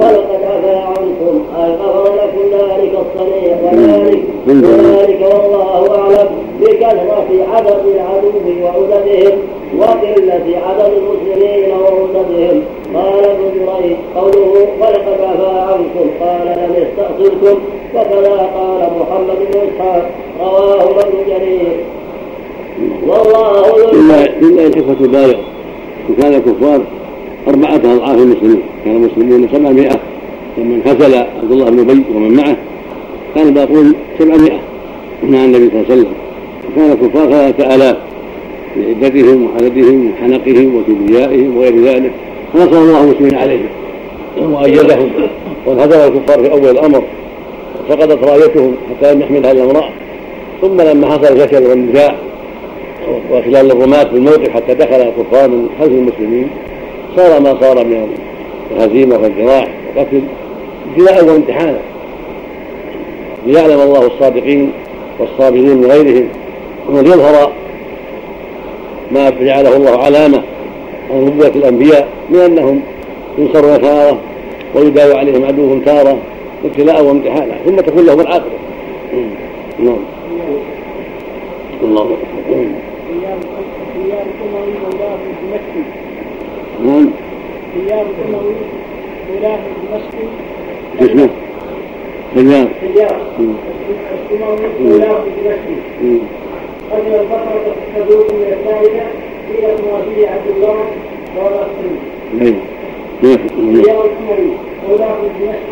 ولقد عفا عنكم أي غفر لكم ذلك الصنيع وذلك وذلك والله أعلم بكثرة عدد العدو وعددهم وقلة عدد المسلمين وعددهم قال ابن جريج قوله ولقد عفا عنكم. قال لم يستأصلكم. وكذا قال محمد بن إسحاق. رواه ابن جرير والله لله لله الإخوة البالغ وكان الكفار أربعة أضعاف المسلمين. كان المسلمون سبعمائة. لما انفصل عبد الله بن أبي ومن معه كان الباقون سبعمائة. مع النبي صلى الله عليه وسلم. وكان الكفار ثلاثة آلاف لعدتهم وعددهم وحنقهم وكبريائهم وغير ذلك. فنصر الله المسلمين عليهم. وأيدهم وانهزم الكفار في أول الأمر. وسقطت رايتهم حتى لم يحملها إلا امرأة ثم لما حصل الفشل والنزاع وخلال الرماة في الموقف حتى دخل الكفار من خلف المسلمين. صار ما صار من الهزيمة والجراح والقتل ابتلاء وامتحانا ليعلم الله الصادقين والصابرين من غيرهم وليظهر ما جعله الله علامة عن نبوة الأنبياء من أنهم ينصرون تارة ويداوي عليهم عدوهم تارة ابتلاء وامتحانا ثم تكون لهم العاقبة نعم. الله. نعم خيار الأموي ولاة دمشق اسمه خيار خيار الأموي ولاة دمشق قتل البصرة الصدوق من الثالثة إلى مواسية عبد الله ولا خيار الأموي ولاة دمشق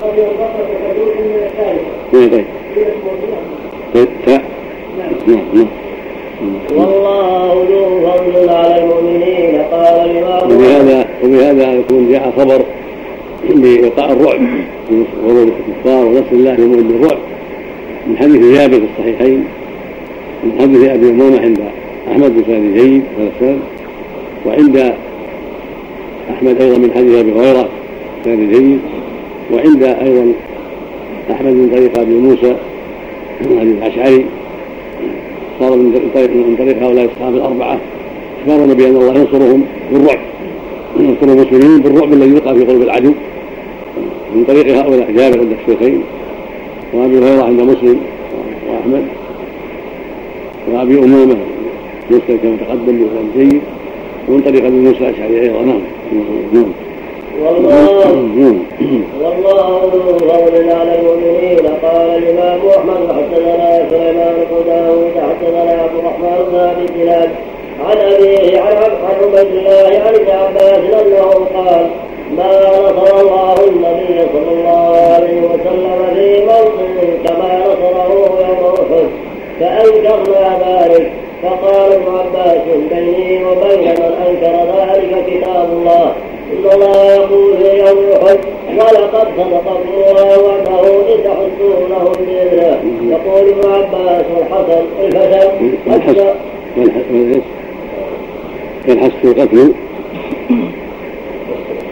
قتل البصرة الصدوق من الثالثة إلى مواسية نعم. نعم والله ذو فضل على المؤمنين. قال وبهذا يكون جاء خبر بإيقاع الرعب ورود الكفار ونصر الله للمؤمن بالرعب. من حديث جابر في الصحيحين من حديث أبي أمامة عند أحمد بن سعد زيد والسلام وعند أحمد أيضا من حديث أبي هريرة سعد زيد وعند أيضا أحمد من طريق أبي موسى حديث الأشعري. صار من طريق من طريق هؤلاء الصحابة الأربعة اخبرنا بأن الله ينصرهم بالرعب. ينصر المسلمين بالرعب الذي يلقى في قلوب العدو. من طريق هؤلاء جابر عند الشيخين وأبي هريرة عند مسلم وأحمد وأبي أمامة مسلم كما تقدم بكلام جيد ومن طريق أبي موسى الأشعري أيضا. نعم. نعم. والله والله ذو فضل على المؤمنين قال الإمام أحمد حدثنا سليمان بن داود حدثنا عبد الرحمن بن الزناد عن ابيه عن عبد الله عن ابن عباس انه قال ما نصر الله النبي صلى الله عليه وسلم في موطن كما نصره يوم أحد فأنكرنا ذلك. فقال ابن عباس بيني وبين من أنكر ذلك كتاب الله. إن الله يقول في يوم أحد ولقد صدقكم الله وعده إذ تحسونهم بإذنه. يقول ابن عباس والحسن والحس القتل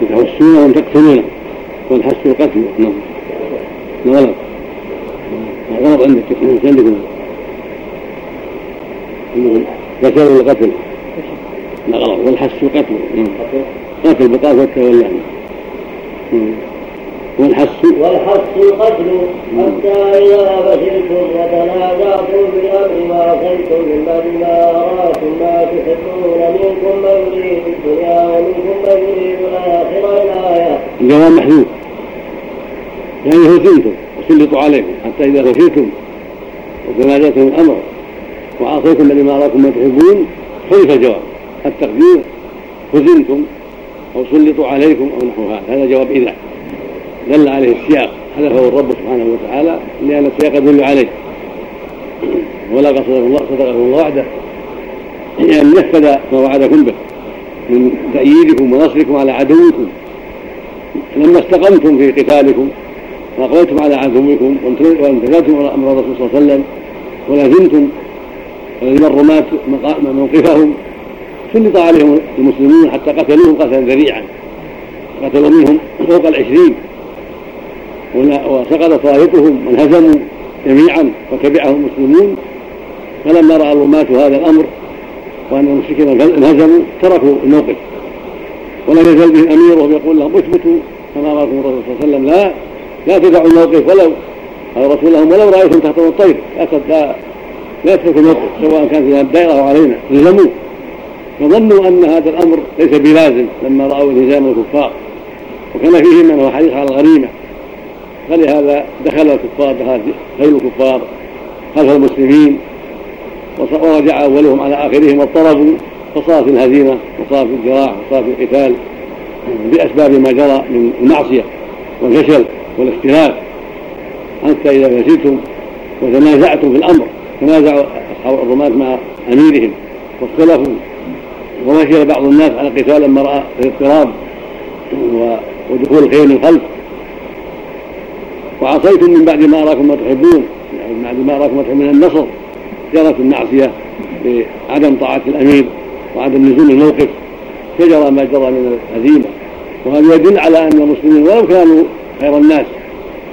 تحسونهم تقتلونه والحس القتل نعم. غلط غلط عندك عندكم ذكروا القتل لا غلط والحس القتل نعم. قتل. بقاف والتولى والحس والحس القتل حتى إذا فشلتم وتنازعتم في الأمر وعصيتم من بعد ما أراكم ما تحبون منكم من يريد الدنيا ومنكم من يريد الآخرة الآية. الجواب محذوف. يعني هزمتم وسلطوا عليكم. حتى إذا فشلتم وتنازعتم الأمر وعصيتم الذي ما أراكم ما تحبون حذف الجواب؟ التقدير. هزمتم أو سلطوا عليكم أو نحو هذا. هذا جواب إذا. دل عليه السياق. حذفه الرب سبحانه وتعالى لأن السياق يدل عليه. ولا صدقه الله صدقه الله وحده. يعني نفذ ما وعدكم به من تأييدكم ونصركم على عدوكم. لما استقمتم في قتالكم وأقبلتم على عدوكم وامتثلتم أمر الرسول صلى الله عليه وسلم ولازمتم ولزم الرماة موقفهم سلط عليهم المسلمون حتى قتلوهم قتلا ذريعا. قتلوا منهم فوق العشرين. وسقطت رايتهم وانهزموا جميعا وتبعهم المسلمون. فلما راى الرماة هذا الأمر وأن المشركين انهزموا تركوا الموقف. ولم يزل بهم أمير وهو يقول لهم اثبتوا. كما قال الرسول صلى الله عليه وسلم لا لا تدعوا الموقف ولو. قال رسول لهم ولو رأيتم تحتهم الطير. لا لا لا تتركوا الموقف سواء كان فيها الدائره أو علينا. الزموا فظنوا أن هذا الأمر ليس بلازم لما رأوا انهزام الكفار. وكان فيهم من هو حديث على الغريمة. فلهذا دخل الكفار دخل خير الكفار خلف المسلمين ورجع أولهم على آخرهم واضطربوا فصار في الهزيمة وصار في الجراح وصار في القتال بأسباب ما جرى من المعصية والفشل والاختلاف حتى إذا فشلتم وتنازعتم في الأمر تنازع أصحاب الرماة مع أميرهم واختلفوا ومشي بعض الناس على قتال لما رأى الاضطراب ودخول الخير من الخلف. وعصيتم من بعد ما أراكم ما تحبون يعني من بعد ما أراكم ما تحبون النصر. جرت المعصية بعدم طاعة الأمير وعدم نزول الموقف فجرى ما جرى من الهزيمة. وهذا يدل على أن المسلمين ولو كانوا خير الناس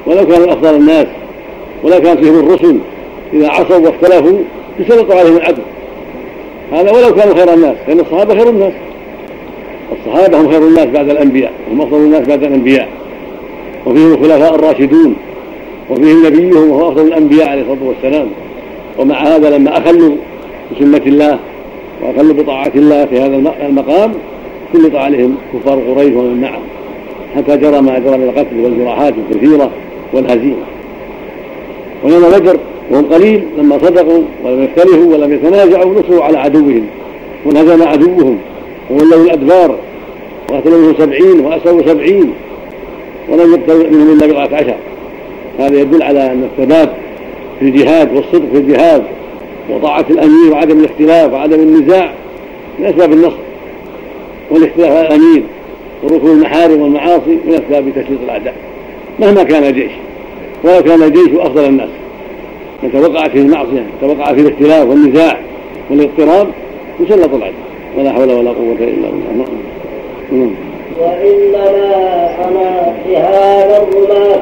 ولو كانوا أفضل الناس ولو كان فيهم الرسل إذا عصوا واختلفوا يسلط عليهم العدل. هذا ولو كانوا خير الناس لأن الصحابة خير الناس. الصحابة هم خير الناس بعد الأنبياء هم أفضل الناس بعد الأنبياء. وفيهم الخلفاء الراشدون وفيهم نبيهم وهو أفضل الأنبياء عليه الصلاة والسلام. ومع هذا لما أخلوا بسنة الله وأخلوا بطاعة الله في هذا المقام سلط عليهم كفار قريش ومن معهم. حتى جرى ما جرى من القتل والجراحات الكثيرة والهزيمة. ويوم بدر وهم قليل لما صدقوا ولم يختلفوا ولم يتنازعوا نصروا على عدوهم وانهزم عدوهم وولوا الأدبار وقتلوا سبعين وأسروا سبعين. ولم يقتل منهم إلا بضعة عشر. هذا يدل على أن الثبات في الجهاد والصدق في الجهاد وطاعة الأمير وعدم الاختلاف وعدم النزاع من أسباب النصر والاختلاف على الأمير وركوب المحارم والمعاصي من أسباب تسليط الأعداء مهما كان الجيش. ولو كان الجيش أفضل الناس. من توقع فيه المعصية توقع فيه الاختلاف والنزاع والاضطراب يسلط العدل. ولا حول ولا قوة إلا بالله. نعم. وإنما أنا بهذا الرماة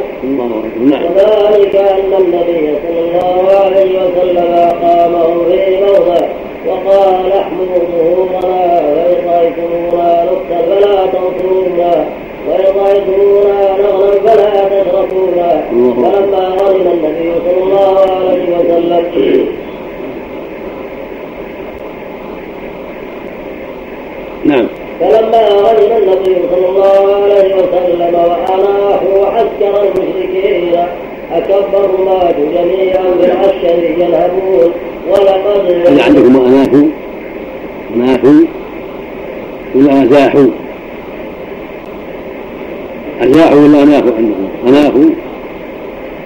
نعم. وذلك أن النبي صلى الله عليه وسلم أقامه في موضع وقال احملوا ظهورنا وإن رأيتمونا نقتل فلا تنصرونا. وإن رأيتمونا نغنم فلا تشركونا فلما غنم النبي صلى الله عليه وسلم. نعم. فلما غنم النبي صلى الله عليه وسلم وأناحوا عسكر المشركين أكبر الرماة جميعا بالعسكر يذهبون ولقد اللي عندكم أناحوا أناحوا ولا أزاحوا أزاحوا ولا أناحوا عندكم؟ أناحوا؟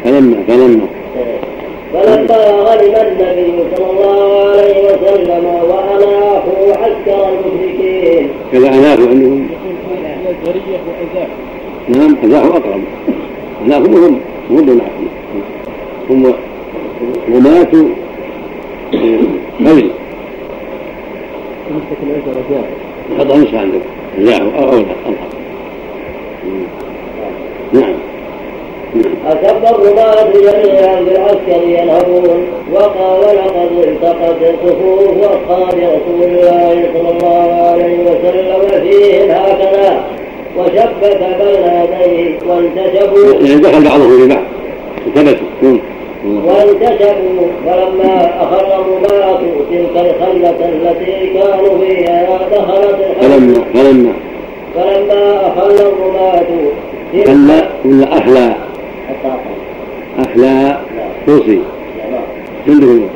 فلما فلما. فلما غلب النبي صلى الله عليه وسلم وأناحوا عسكر المشركين كذا أناحوا عندهم نعم أزاحوا أقرب. أناحوا هم هم هم وماتوا خير خطأ نصف عندك. أزاحوا أو أولى نعم. أكب الرماة جميعا بالعسكر ينهبون وقال لقد التقت صفوف أصحاب رسول الله صلى الله عليه وسلم فيهم هكذا. وشبك بين يديه وانتشبوا. يعني دخل بعضهم في بعض. التبسوا وانتشبوا. فلما أخر الرماة تلك الخلة التي كانوا فيها دخلت فلما فلما فلما أخل الرماة خلى ولا أخلى أخلى كرسي عندكم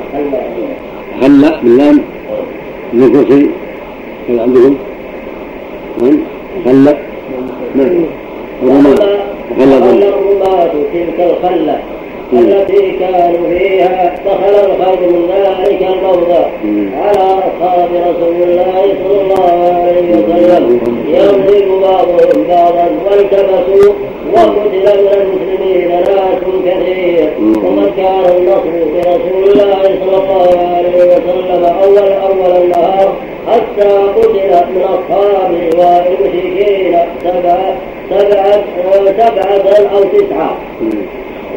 خلى باللام. من كرسي هل عندكم؟ نعم. خلى نعم. الرماة الرماة تلك الخلة. التي كانوا فيها دخل الخير من ذلك الموضع على أصحاب رسول الله صلى الله عليه وسلم. يضرب بعضهم بعضا والتبسوا وقتل من المسلمين ناس كثير. وقد كان النصر برسول الله صلى الله عليه وسلم أول أول النهار حتى قتل من أصحاب والمشركين سبعه سبعه سبعة أو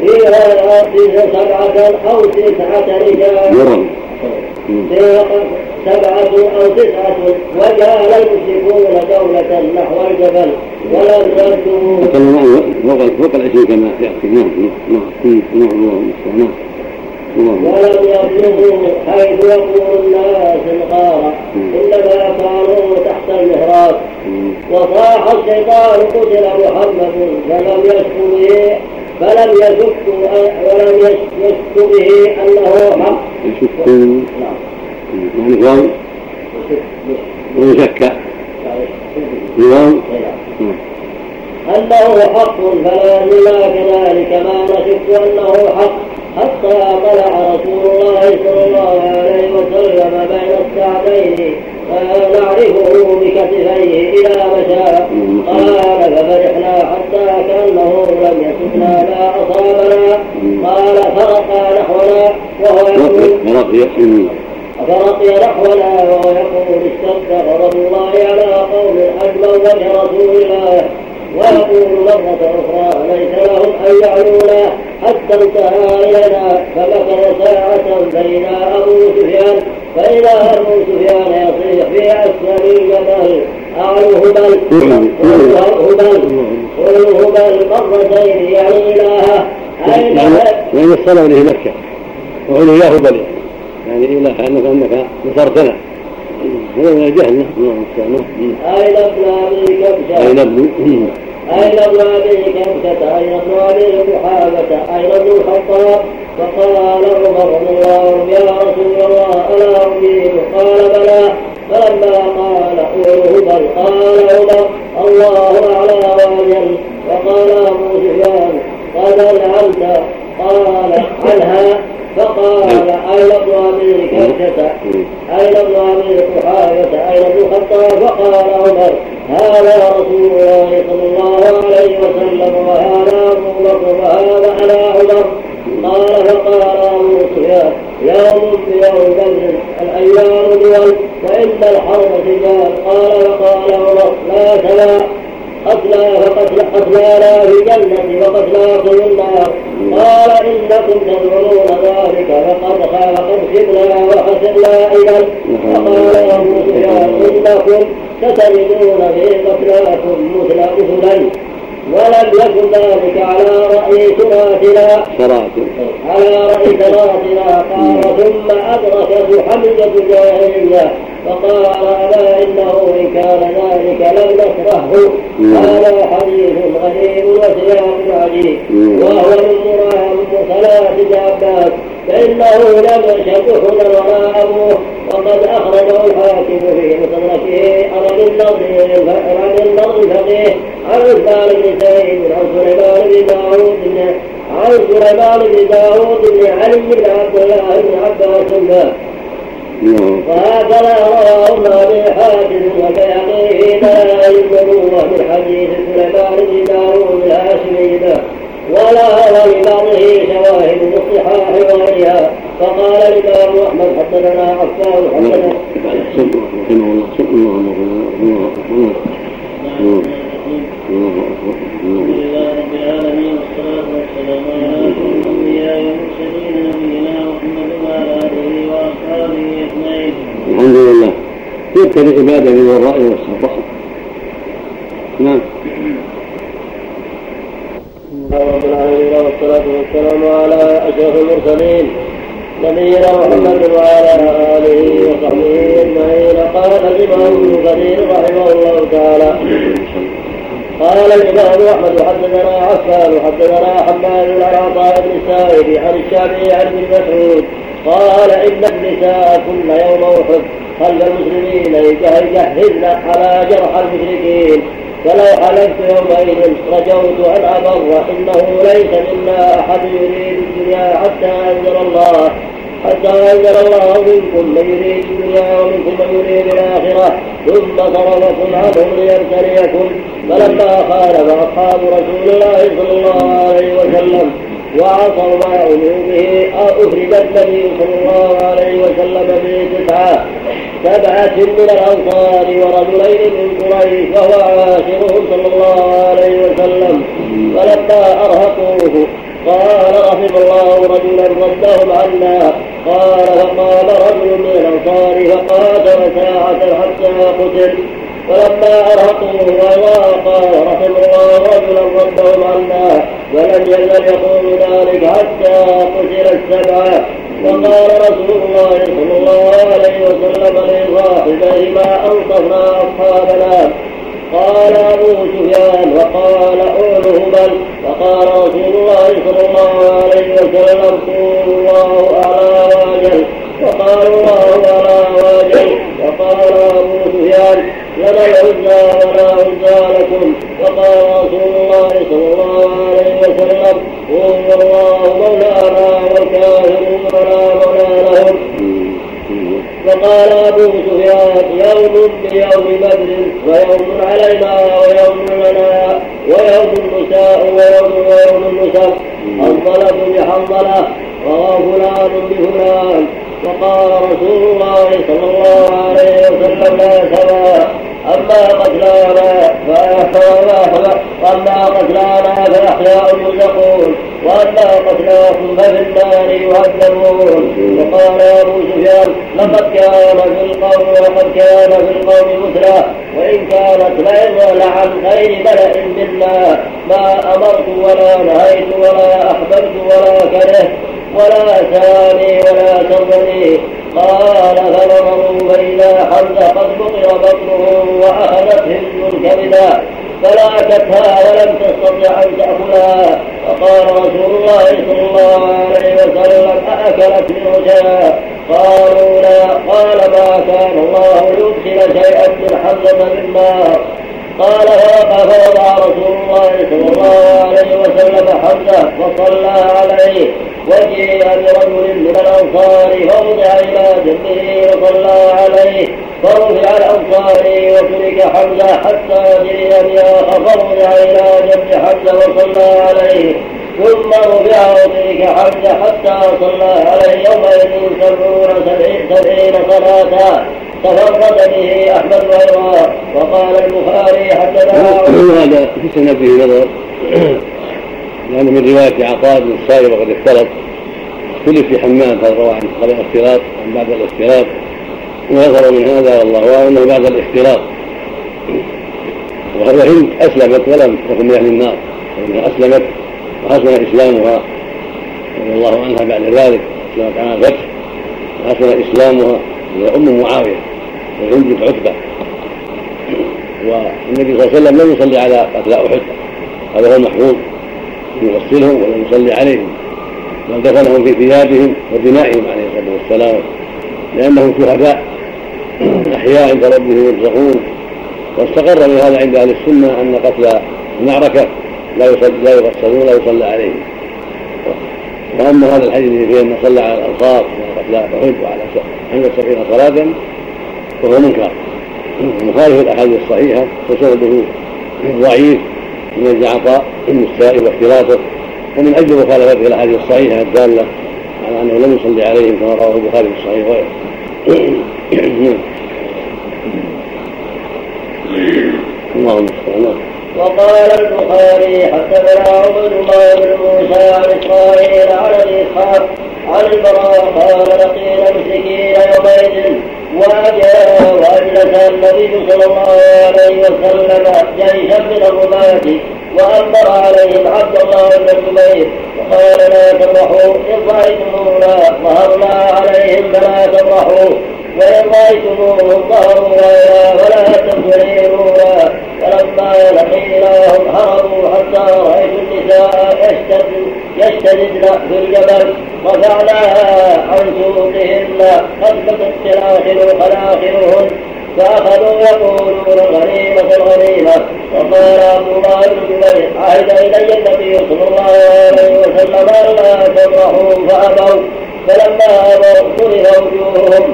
تسعه فيها سبعة أو تسعة رجال. سبعة أو تسعة وجعل المشركون دولة نحو الجبل ولم يبلغوا فوق العشرين كما يأتي. نعم نعم نعم اللهم نعم ولم يبلغوا حيث يقول الناس الغار. إنما كانوا تحت المهراب. وصاح الشيطان قتل محمد فلم يشك فلم يشك ولم يشك به أنه حق يشك يعني واو ويشك واو أنه حق فلا لما كذلك ما نشك أنه حق. حتى طلع رسول الله صلى الله عليه وسلم بين الساعتين نعرفه بكتفيه إلى مشاء. قال ففرحنا حتى كأنه لم يسبنا ما أصابنا. قال فرق نحونا وهو يقول فرقي نحونا وهو يقول غضب الله على قوم أجمل وجه رسول الله. ويقول مرة أخرى ليس لهم أن يعلونا حتى انتهى إلينا فمكر ساعة بين أبو سفيان فإذا أبو سفيان يصيح في أسفل الجبل أعلو هبل. هبل. قل هبل مرتين يعني إلهه أين يعني الصلاة إليه مكة. وقل يا هبل. يعني إله أنك أنك نصرتنا. هذا من الجهل أين ابن أبي كبشة أين ابن أين ابن أبي كبشة أين ابن أبي قحافة أين ابن الخطاب فقال عمر رضي الله عنه يا رسول الله ألا أجيب قال بلى فلما قال قوله بل قال عمر الله أعلى وأجل وقال أبو سفيان قد أنعمت قال عنها فقال أين ابن أبي كبشة أين ابن أبي قحافة أين ابن الخطاب فقال عمر هذا رسول الله صلى الله عليه وسلم وهذا أبو بكر وهذا على عمر. قال فقال أبو سفيان يوم بيوم بدر الأيام دول وإن الحرب سجال قال وقال عمر لا سلام قتلى فقتل قتلانا في الجنة وقتلاكم النار قال إنكم تزعمون ذلك فقد فقد خبنا وخسرنا إذا. فقال أبو سفيان إنكم ستجدون في قتلاكم مثل مثلين ولم يكن ذلك على رأي سراتنا على رأي سراتنا قال ثم أدركه حمزة الجاهلية فقال أما إنه إن كان ذلك لم نكرهه هذا حديث غريب وسياق عجيب. وهو من ثلاث عباس فإنه لم يشبه ولا أبوه وقد أخرجه الحاكم في مصدركه عن النضر عن النضر الفقيه عن عثمان بن سعيد عن سليمان بن داوود عن سليمان بن داوود بن علي بن عبد الله بن عباس. وهكذا رواه ابن ابي حاتم في دلائل النبوه من حديث سليمان بن داوود الهاشمي. ولا ولبعضه شواهد في الصحاح وغيرها فقال الامام احمد حدثنا عفان حدثنا رحمه الله الله الحمد لله رب العالمين والصلاة والسلام على أشرف الأنبياء والمرسلين نبينا محمد وعلى آله وأصحابه أجمعين. الحمد لله. تلك العبادة بالراء والسراء. نعم. رب العالمين والصلاة والسلام على أشرف المرسلين. نبينا محمد وعلى آله وصحبه أجمعين. قال الإمام كثير رحمه الله تعالى قال الإمام أحمد حدثنا عفان حدثنا حماد عن عطاء بن السائب عن الشافعي عن ابن مسعود. قال إن النساء كن يوم أحد خلف المسلمين يجهزن على جرح المشركين. فلو حلفت يومئذ رجوت أن أبر إنه ليس منا أحد يريد الدنيا حتى أنزل الله حتى أنزل الله منكم من يريد الدنيا ومنكم من يريد الآخرة. ثم صرفكم عنهم ليبتليكم. فلما خالف أصحاب رسول الله صلى الله عليه وسلم ما أمروا به أفرد النبي صلى الله عليه وسلم به تسعة سبعة من الأنصار ورجلين من قريش وهو عاشرهم صلى الله عليه وسلم. فلما أرهقوه قال رحم الله رجلا ردهم عنا. قال فقام رجل من الأنصار فقاتل ساعة حتى قتل. ولما أرهقوا وضاقوا رحم الله رجلا ردهم عنا ولم يزل يقول ذلك حتى قتل السبعة وقال رسول الله صلى الله عليه وسلم لصاحبيه ما أنصفنا أصحابنا. قال أبو سفيان وقال أوله بل وقال رسول الله صلى الله عليه وسلم قول الله أعلى وأجل وقال الله وقال أبو لنا العزى ولا لكم وقال رسول الله صلى الله عليه وسلم قول الله مولانا والكافرون لا مولى لهم فقال أبو سفيان يوم بيوم بدر ويوم علينا ويوم لنا ويوم النساء ويوم ويوم النساء حنظلة بحنظلة رواه فلان بفلان. وقال رسول الله صلى الله عليه وسلم لا سواء. أما قتلانا فأحياء وأما قتلانا فأحياء يرزقون وأما قتلاكم ففي النار يعذبون وقال أبو سفيان لقد كان في القوم وقد كان في القوم مثلى وإن كانت لعظة عن غير ملأ منا. ما أمرت ولا نهيت ولا أحببت ولا كرهت. ولا سامي ولا تظني قال فنظروا فإذا حمزة قد بطر بطنه وأخذت هند كبدا. فلاكتها ولم تستطع أن تأكلها فقال رسول الله صلى الله عليه وسلم أأكلت منه شيئا قالوا لا. قال ما كان الله ليدخل شيئا من حمزة بالنار قال فوضع رسول الله صلى الله عليه وسلم حمزه وصلى عليه. وجيء برجل من الأنصار فوضع إلى جنبه وصلى عليه. فرفع الأنصار وترك حمزه حتى جري بآخر فوضع إلى جنب حمزه وصلى عليه. ثم رفع وترك حمزه حتى صلى عليه. يومئذ سبعون سبعين صلاة. تفرد به أحمد وأيضا وقال البخاري حدثنا هذا في سنته نظر. لأنه من رواية عطاء بن الصائب وقد اختلط. اختلف في حماد هل روى عن قبل الاختلاط أم بعد الاختلاط. ويظهر من هذا والله أعلم أنه بعد الاختلاط. وهذا هند أسلمت ولم تكن من أهل النار. فإنها أسلمت وحسن إسلامها. رضي الله عنها بعد ذلك. أسلمت عام الفتح وحسن إسلامها. هي أم معاوية وهند عتبة. والنبي صلى الله عليه وسلم لم يصلي على قتلى أحد. هذا هو المحفوظ يغسلهم ولم يصلي عليهم. بل دفنهم في ثيابهم ودمائهم عليه الصلاة والسلام لأنهم شهداء. أحياء عند ربهم يرزقون. واستقر من هذا عند أهل السنة أن قتل المعركه لا لا يغسلون ولا يصلى عليهم. وأما هذا الحديث فيه انه صلى على الأنصار قتل احد وعلى عند سبعين صلاة فهو منكر. مخالف الأحاديث الصحيحة وسنده ضعيف من أجل عطاء السائل واختلاطه ومن أجل مخالفته الأحاديث الصحيحة الدالة على أنه لم يصلي عليهم كما رواه البخاري في الصحيح. وغيره اللهم وقال البخاري حدثنا عبد الله بن موسى عن اسرائيل عن أبي إسحاق عن البراء قال لقينا المشركين يومئذ وجاء وأجلس النبي صلى الله عليه وسلم جيشا من الرماة وأمر عليهم عبد الله بن الزبير. وقال لا تفرحوا إن رأيتمونا ظهرنا عليهم فلا تفرحوا. وإن رأيتموهم ظهروا فلا تنفريرونا فلما لقيناهم هربوا حتى رأيت النساء يشتددن في الجبل رفعناها عن سوقهن قد بدت خلاخل خلاخلهن فأخذوا يقولون الغنيمة الغنيمة وقال أبو الله بن عهد إلي النبي صلى الله عليه وسلم ألا تفرحوا فأبوا فلما أبوا كره وجوههم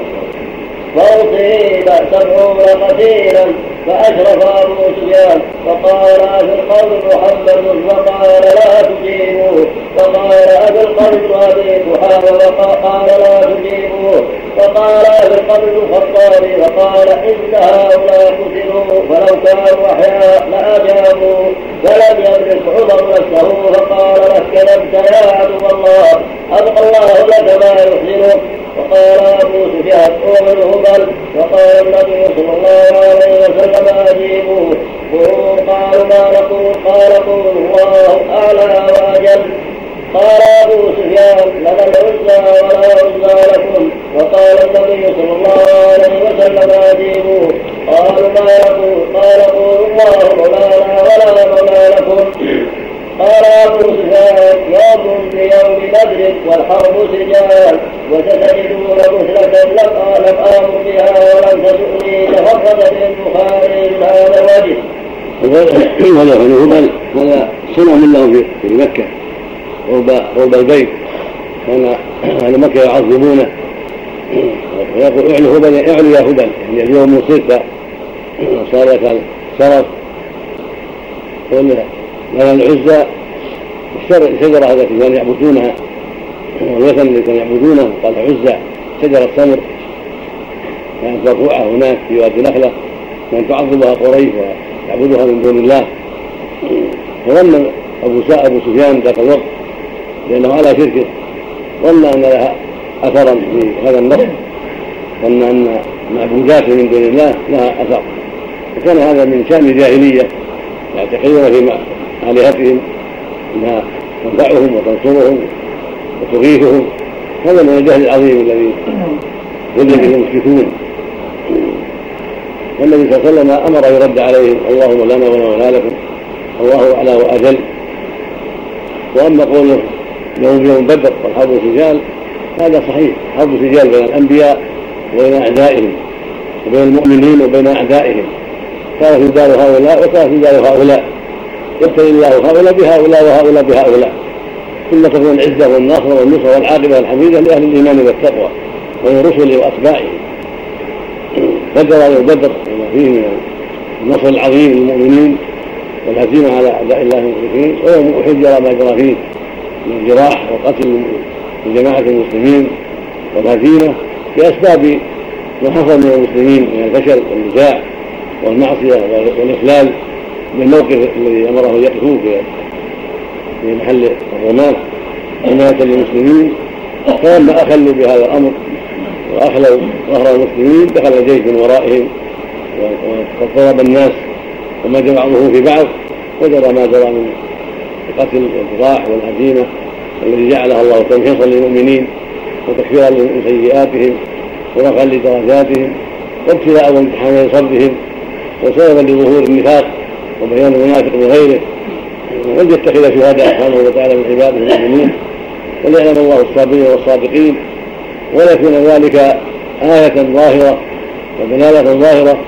وأصيب سبعون قتيلا فأشرف أبو سفيان. فقال أفي القوم محمد فقال لا تجيبوه. وقال أفي القوم أبي قحافة فقال لا تجيبوه. وقال أفي القوم الخطاب فقال إن هؤلاء قتلوا فلو كانوا أحياء لأجابوا. فلم يملك عمر نفسه فقال له كذبت يا عدو الله أبقى الله لك ما يحزنك وقال ابو سفيان قول هبل وقال النبي صلى الله عليه وسلم أجيبوه. قالوا ما نقول؟ قال قولوا الله أعلى وأجل. قال أبو سفيان لنا العزى ولا عزى لكم. وقال النبي صلى الله عليه وسلم أجيبوه. قالوا ما يقول قال قولوا الله مولانا ولا مولى لكم. قال أبو سفيان يوم ليوم بدر والحرب سجال وستجدون مثلة لم لم آمر بها ولم تسؤني تفرد البخاري من هذا الوجه. هذا هذا هذا صنم له في مكة رب رب البيت. كان أهل مكة يعظمونه. ويقول اعلوا هبل اعلوا يا هبل. يعني اليوم صرت صار لك صرف قل لنا العزى الشجرة التي كانوا يعبدونها والوثن الذي كانوا يعبدونه قال عزى شجرة تمر كانت مرفوعة هناك في وادي نخلة كانت تعظمها قريش ويعبدها من دون الله. فظن أبو أبو سفيان ذاك الوقت لأنه على شركه. ظن أن لها أثرا في هذا النص. ظن أن معبودات من دون الله لها أثر. وكان هذا من شأن الجاهلية يعتقدون في آلهتهم أنها تنفعهم وتنصرهم وتغيثهم. هذا من الجهل العظيم الذي وجد به المشركون والنبي صلى الله عليه وسلم أمر يرد عليهم اللهم لنا ولا لكم الله أعلى وأجل. وأما قوله يوم يوم بدر والحرب سجال هذا صحيح. حرب سجال بين الأنبياء وبين أعدائهم وبين المؤمنين وبين أعدائهم. كانت يدار هؤلاء وكانت يدار هؤلاء. يبتلي الله هؤلاء بهؤلاء وهؤلاء بهؤلاء. ثم تكون العزة والنصر والنصر والعاقبة الحميده لأهل الإيمان والتقوى ومن رسله واتباعه بدر يوم بدر وما فيه من النصر العظيم للمؤمنين والهزيمه على أعداء الله المشركين ويوم احد جرى ما جرى فيه من الجراح وقتل جماعة المسلمين والهزيمة بأسباب ما حصل من المسلمين من الفشل والنزاع والمعصية والإخلال. بالموقف الذي أمره أن يقفوه في محل الرماه حمايه للمسلمين. فلما أخلوا بهذا الأمر وأخلوا ظهر المسلمين دخل الجيش من ورائهم وضرب الناس ومد بعضهم في بعض وجرى ما جرى من القتل والجراح والهزيمة الذي جعلها الله تمحيصا للمؤمنين وتكفيرا لسيئاتهم ورفعا لدرجاتهم وابتلاء وامتحانا لصبرهم وسببا لظهور النفاق وبيان المنافق بغيره وان يتخذ شهداء سبحانه وتعالى من عباده المؤمنين وليعلم الله الصابرين والصادقين. ويكون ذلك آية ظاهرة ودلالة ظاهرة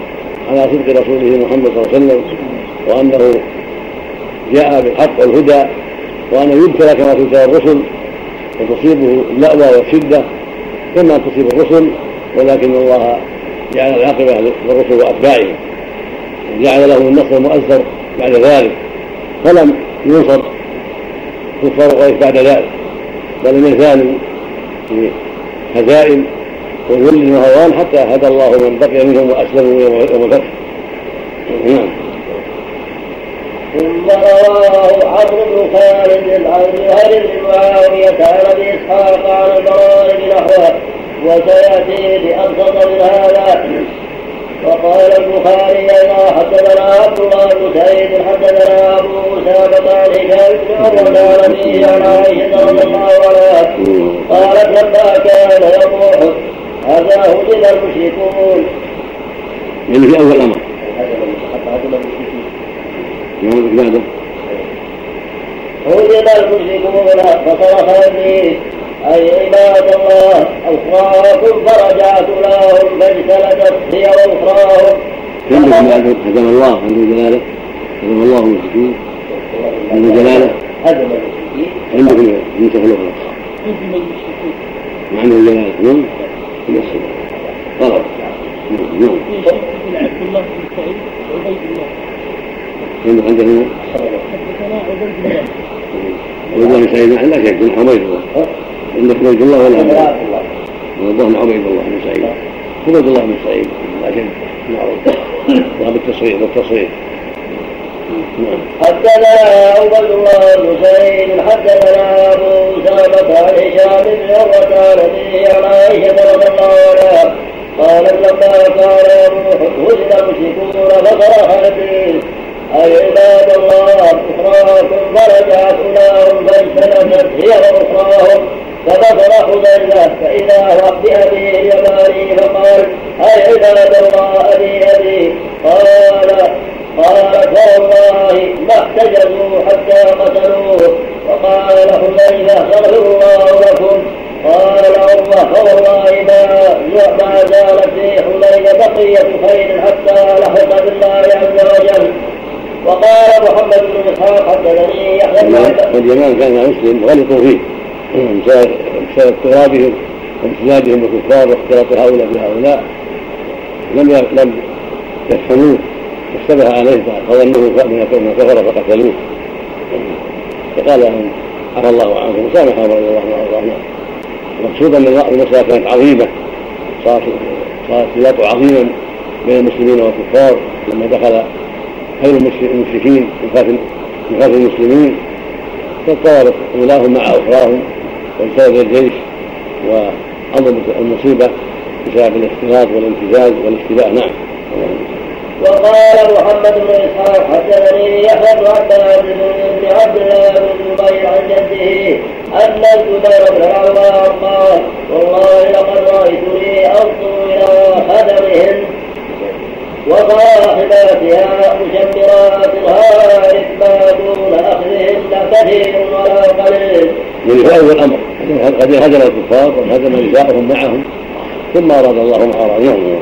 على صدق رسوله محمد صلى الله عليه وسلم وأنه جاء بالحق والهدى وأنه يبتلى كما تبتلى الرسل وتصيبه اللأوى والشدة كما تصيب الرسل ولكن الله جعل العاقبة للرسل وأتباعهم. وجعل لهم النصر المؤثر بعد ذلك فلم ينصر كفار قريش بعد ذلك بل يزالوا في هزائم وذل وهوان حتى هدى الله من بقي منهم وأسلموا يوم الفتح. نعم. ثم رواه عمرو بن خالد بن معاوية عن ابي اسحاق عن البراء بنحوه وسيأتي بأبسط من هذا. وقال البخاري أيضا حدثنا عبد الله بن سعيد حدثنا أبو هشام بن عمر عن ابيه عن عائشة رضي الله عنها قالت لما كان يوم احد هذا هزم المشركون. يعني في أول الامر. هزم المشركون فصرخ ابليس أي عباد الله أخراكم فرجعت لهم فاجتلدت هي وأخراهم هزم الله عنده جلاله هزم الله المشركين عنده جلاله. هزم المشركين عندكم نسخ الأخرى هزم المشركين عنده جلاله نعم نفس غلط نعم في عبد الله بن سعيد وعبيد الله حدثنا عبيد الله. بن سعيد لا شك عبيد الله. عندك عبيد الله ولا عبيد الله؟ الظاهر عبيد الله بن سعيد. عبيد الله بن سعيد. لا شك معروف بالتصريح بالتصريح نعم. حدثنا عبد الله بن سعيد حدثنا أبو عروة عن هشام بن عروة عن أبيه عن عائشة رضي الله عنها قالت لما كان يروح هزم المشركون فصرخ إبليس أي عباد الله أخراكم فرجعت أولاهم فاجتنبت هي وأخراهم فبصر حذيفة فإذا هو بأبيه اليماني فقال أي عباد الله أبي أبي قال قال فوالله ما احتجزوا حتى قتلوه وقال حذيفة يغفر الله لكم قال عروة فوالله ما زالت في حذيفة بقية خير واليمان كان مسلم غلطوا فيه بسبب اضطرابهم وامتدادهم بالكفار واختلاط هؤلاء بهؤلاء. لم لم يفهموه. فاشتبه عليه فظنه من كفر فقتلوه فقال لهم عفى الله عنكم. وسامحهم رضي الله عنه. المقصود أن المساله كانت عظيمة. صارت صارت خلاف عظيما بين المسلمين والكفار. لما دخل خير المشركين خلف المسلمين. فاضطربت أولاهم مع أخراهم وانسدد الجيش وعظمت المصيبة بسبب الاختلاط والامتزاج والاشتباه نعم. وقال محمد بن إسحاق حدثني يحيى بن عباس بن عبد الله بن الزبير عن جده أن الزبير بن العوام قال والله لقد رأيتني أنظر إلى خدمهن وصاحباتها مشمرات الهارب ما دون اخذهن كثير ولا قليل. من فائد الأمر. قد هدم الكفار وهدم نساءهم معهم ثم أراد الله أعراضهم.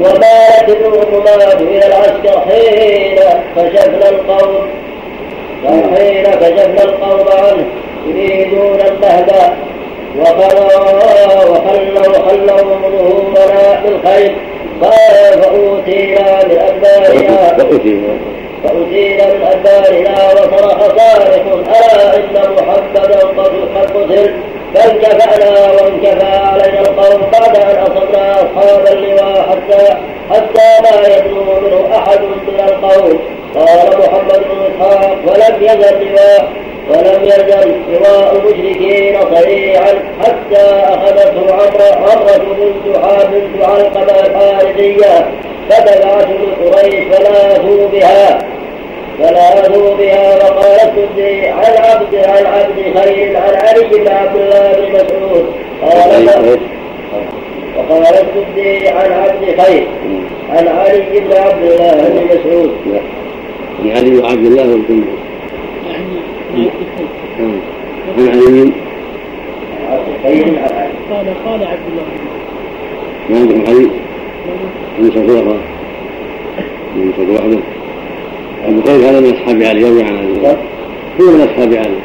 وبالت الركبات إلى العسكر حين كشفنا القوم. حين كشفنا القوم عنه يريدون النهب وخلوا وخلوا وخلوا ظهورنا بالخير قال فأوتينا من أدبارنا فأتينا من أدبارنا وصرخ صارخ ألا إن محمدا قد قتل. فانكفأنا وانكفى علينا القوم بعد أن أصبنا أصحاب اللواء حتى حتى لا يدنو منه أحد من القوم. قال محمد بن إسحاق ولم يزل لواء ولم يزل لواء المشركين صريعا حتى أخذته عمرة عمرة بنت بنت علقمة الحارثية فتبعته قريش فلاذوا بها فلاذوا بها. وقال السدي عن عبد عن عبد خير عن علي بن عبد الله بن مسعود. قال وقال السدي عن عبد خير عن علي بن عبد الله بن مسعود. عن علي وعبد الله بن عن علي قال قال عبد الله. ما عندكم علي؟ من صدوق من صدوق وحده ابو خير هذا من أصحاب علي يروي عن علي. هو من أصحاب علي.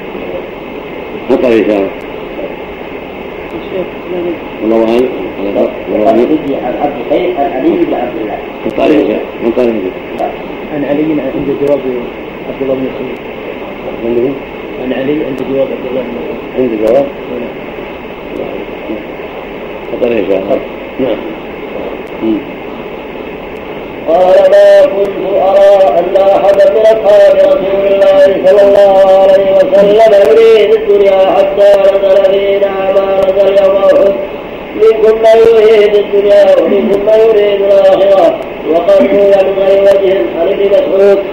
خطأ اشاره والله أعلم. والله أعلم. عن عبد الخير عن علي بن عبد الله. خطأ اشاره عن طريق عن علي عند جواب عبد الله بن مسعود. عندكم؟ عن علي عند جواب عبد الله بن عند جواب؟ خطا اشاره نعم. قال ما كنت أرى أن أحدا من أصحاب رسول الله صلى الله عليه وسلم يريد الدنيا حتى نزل فينا ما نزل يوم أحد منكم من يريد الدنيا ومنكم من يريد الآخرة. وقد روي من غير وجه عن ابن مسعود.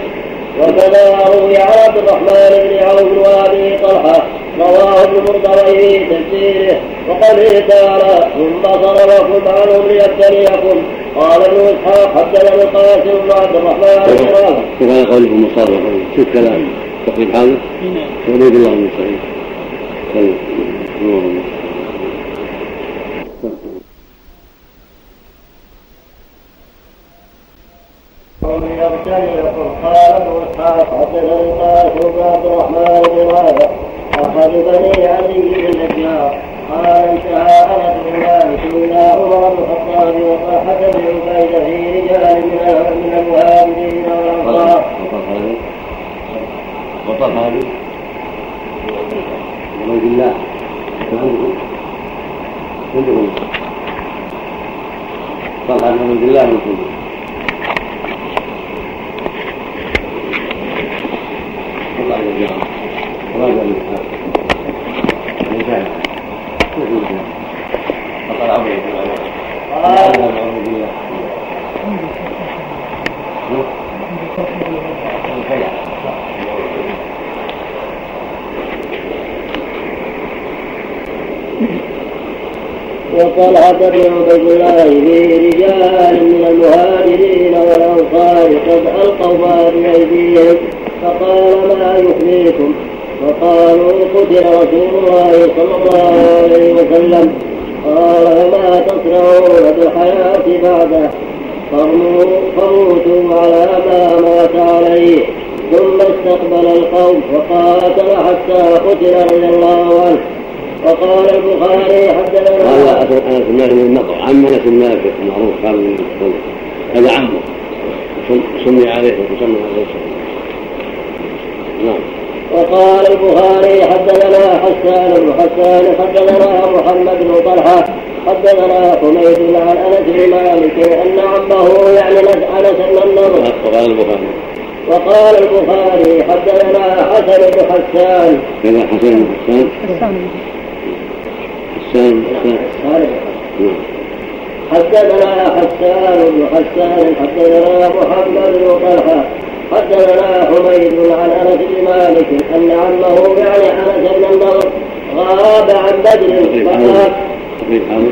وكذا روي عبد الرحمن بن عوف وأبي طلحة رواه ابن مرضوي في تفسيره. وقد تعالى ثم صرفكم عنهم ليبتليكم قال ابن إسحاق حدثنا القاسم بن عبد الرحمن بن رافع وكان قولكم مصارفة شوف كلام. تقريب هذا؟ يريد الله من سعيد بن حسان حسان حسان حدثنا حسان بن حسان حدثنا محمد بن طلحه حدثنا حميد عن انس بن مالك ان عمه يعني انس بن النضر غاب عن بدر فقال حاضر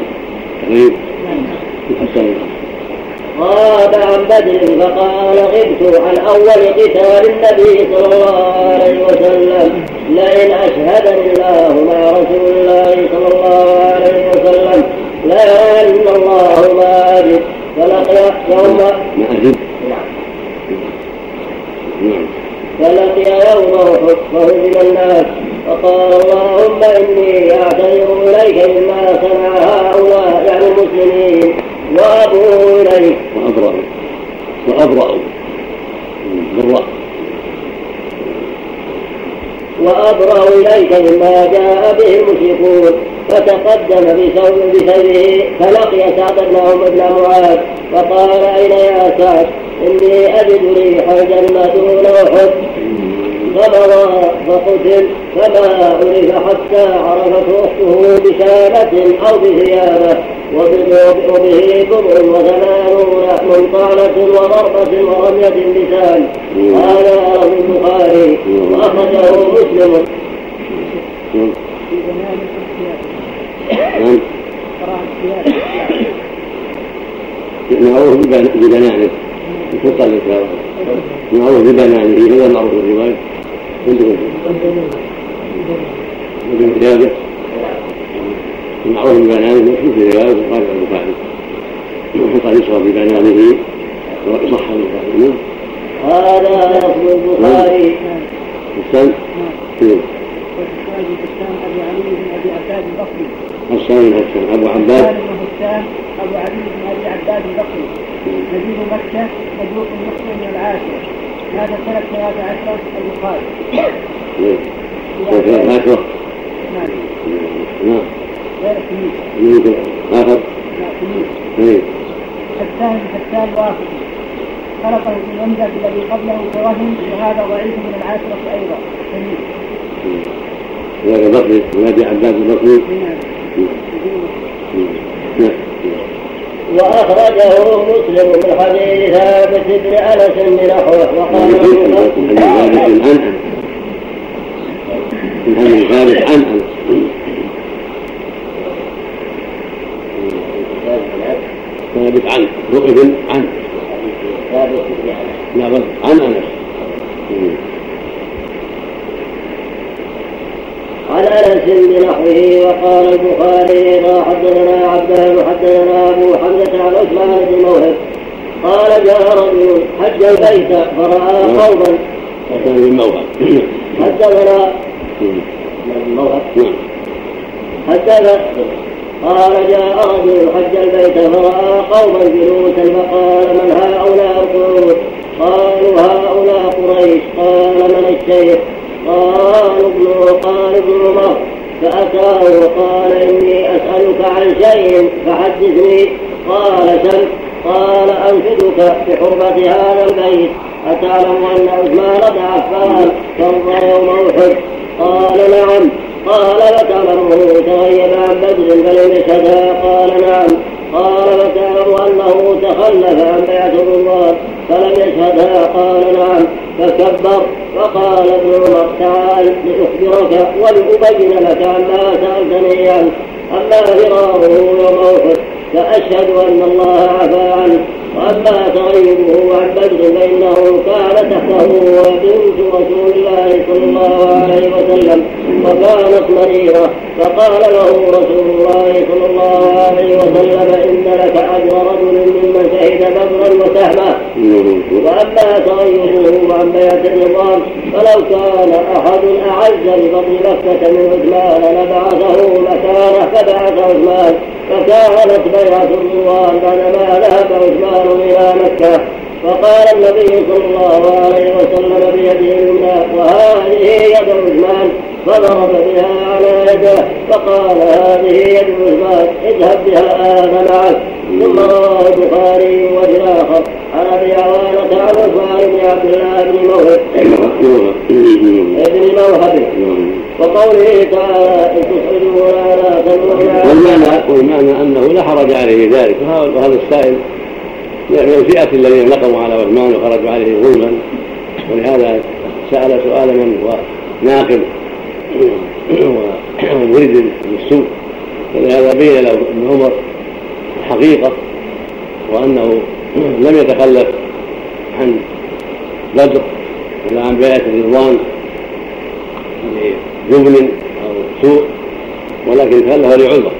تقريب حسان غاب عن بدر فقال غبت عن أول قتال النبي صلى الله عليه وسلم. لئن أشهدني الله مع رسول الله صلى الله عليه وسلم لا يعلم الله ما أجد. فلقي يوم اجد نعم. فلقي يوم أحد فهزم الناس. فقال اللهم إني أعتذر إليك مما صنع هؤلاء يعني المسلمين. وابوا اليك وابرأوا وابرأوا بالراء وأبرأ إليك مما جاء به المشركون. فتقدم بثوب بثوبه فلقي سعد بن بن معاذ فقال أين يا سعد؟ إني أجد ريح الجنة دون أحد. فمضى فقتل فما عرف حتى عرفته أخته بشامة أو بثيابه وبه بضع وثمانون منطعنة وضربة ورمية بلسان هذا رواه البخاري وأخرجه مسلم. معروف ببنانه يفق لك معروف ببنانه هذا معروف الرواية. عندكم ابن معروف ببنانه مشهور في رواية وقال البخاري وقد يصغر ببنانه وصح البخاري هذا لفظ البخاري ابو علي بن ابي عباد ابو علي بن ابي عباد البصري نبي مكه مجروح مسلم من العاشره هذا سنه 13 البخاري ثلاث عشرة نعم نعم غير آخر لا سميك اي حسان حسان واقفي خلقه ابن يمدد الذي قبله فوهم وهذا ضعيف من العاشرة أيضا سميك ذاك البصري ونبي عباس البصري نعم وأخرجه مسلم من حديث ثابت بن أنس بنحوه وقال من ثابت عن أنس من ثابت عن أنس. ثابت عن وقف عن ثابت عن أنس. عن انس بنحوه وقال البخاري اذا حدثنا عبدان حدثنا أبو حمزة عن عثمان بن موهب. قال جاء رجل حج البيت. فرأى قوما عثمان بن موهب. حدثنا موهب نعم. حدثنا قال جاء رجل حج البيت. فرأى قوما جلوسا فقال من هؤلاء القعود قالوا هؤلاء قريش. قال من الشيخ؟ قال ابن قال ابن عمر فأتاه وقال إني أسألك عن شيء فحدثني قال سل قال أنشدك بحرمة هذا البيت أتعلم أن عثمان بن عفان صلى يوم أحد قال نعم. قال وتعلمه تغيب عن بدر فلم يشهدها قال نعم قال وتعلم أنه تخلف عن بيعة الرضوان فلم يشهدها قال نعم. فكبر فقال ابن عمر تعال لأخبرك ولأبين لك عما سألتني عنه أما فراره يوم أحد فأشهد أن الله عفى عنه. وأما تغيبه عن بدر فإنه كان تحته بنت رسول الله صلى الله عليه وسلم وكانت مريضة فقال له رسول الله صلى الله عليه وسلم إن لك أجر رجل ممن شهد بدرا وسهما. وأما تغيبه عن بيعة الرضوان فلو كان أحد أعز بفضل مكة من عثمان لبعثه مكانه فبعث عثمان. فكانت بيعة الرضوان بعدما ذهب عثمان إلى مكة؟ فقال النبي صلى الله عليه وسلم بيده اليمنى وهذه يد عثمان. فضرب بها على يده فقال هذه يد عثمان اذهب بها معك. ثم رواه البخاري وفي الآخر عن أبي عوانة عن عثمان بن عبد الله بن موهب. ابن موهب. وقوله تعالى لا تنظروا والمعنى والمعنى أنه لا حرج عليه ذلك. وهذا السائل من الفئة الذين نقموا على عثمان وخرجوا عليه ظلما. ولهذا سأل سؤال من هو ناقم ومريد بالسوء ولهذا بين له ابن عمر الحقيقة وأنه لم يتخلف عن بدر ولا عن بيعة الرضوان لجبن أو سوء ولكن تخلف لعذر.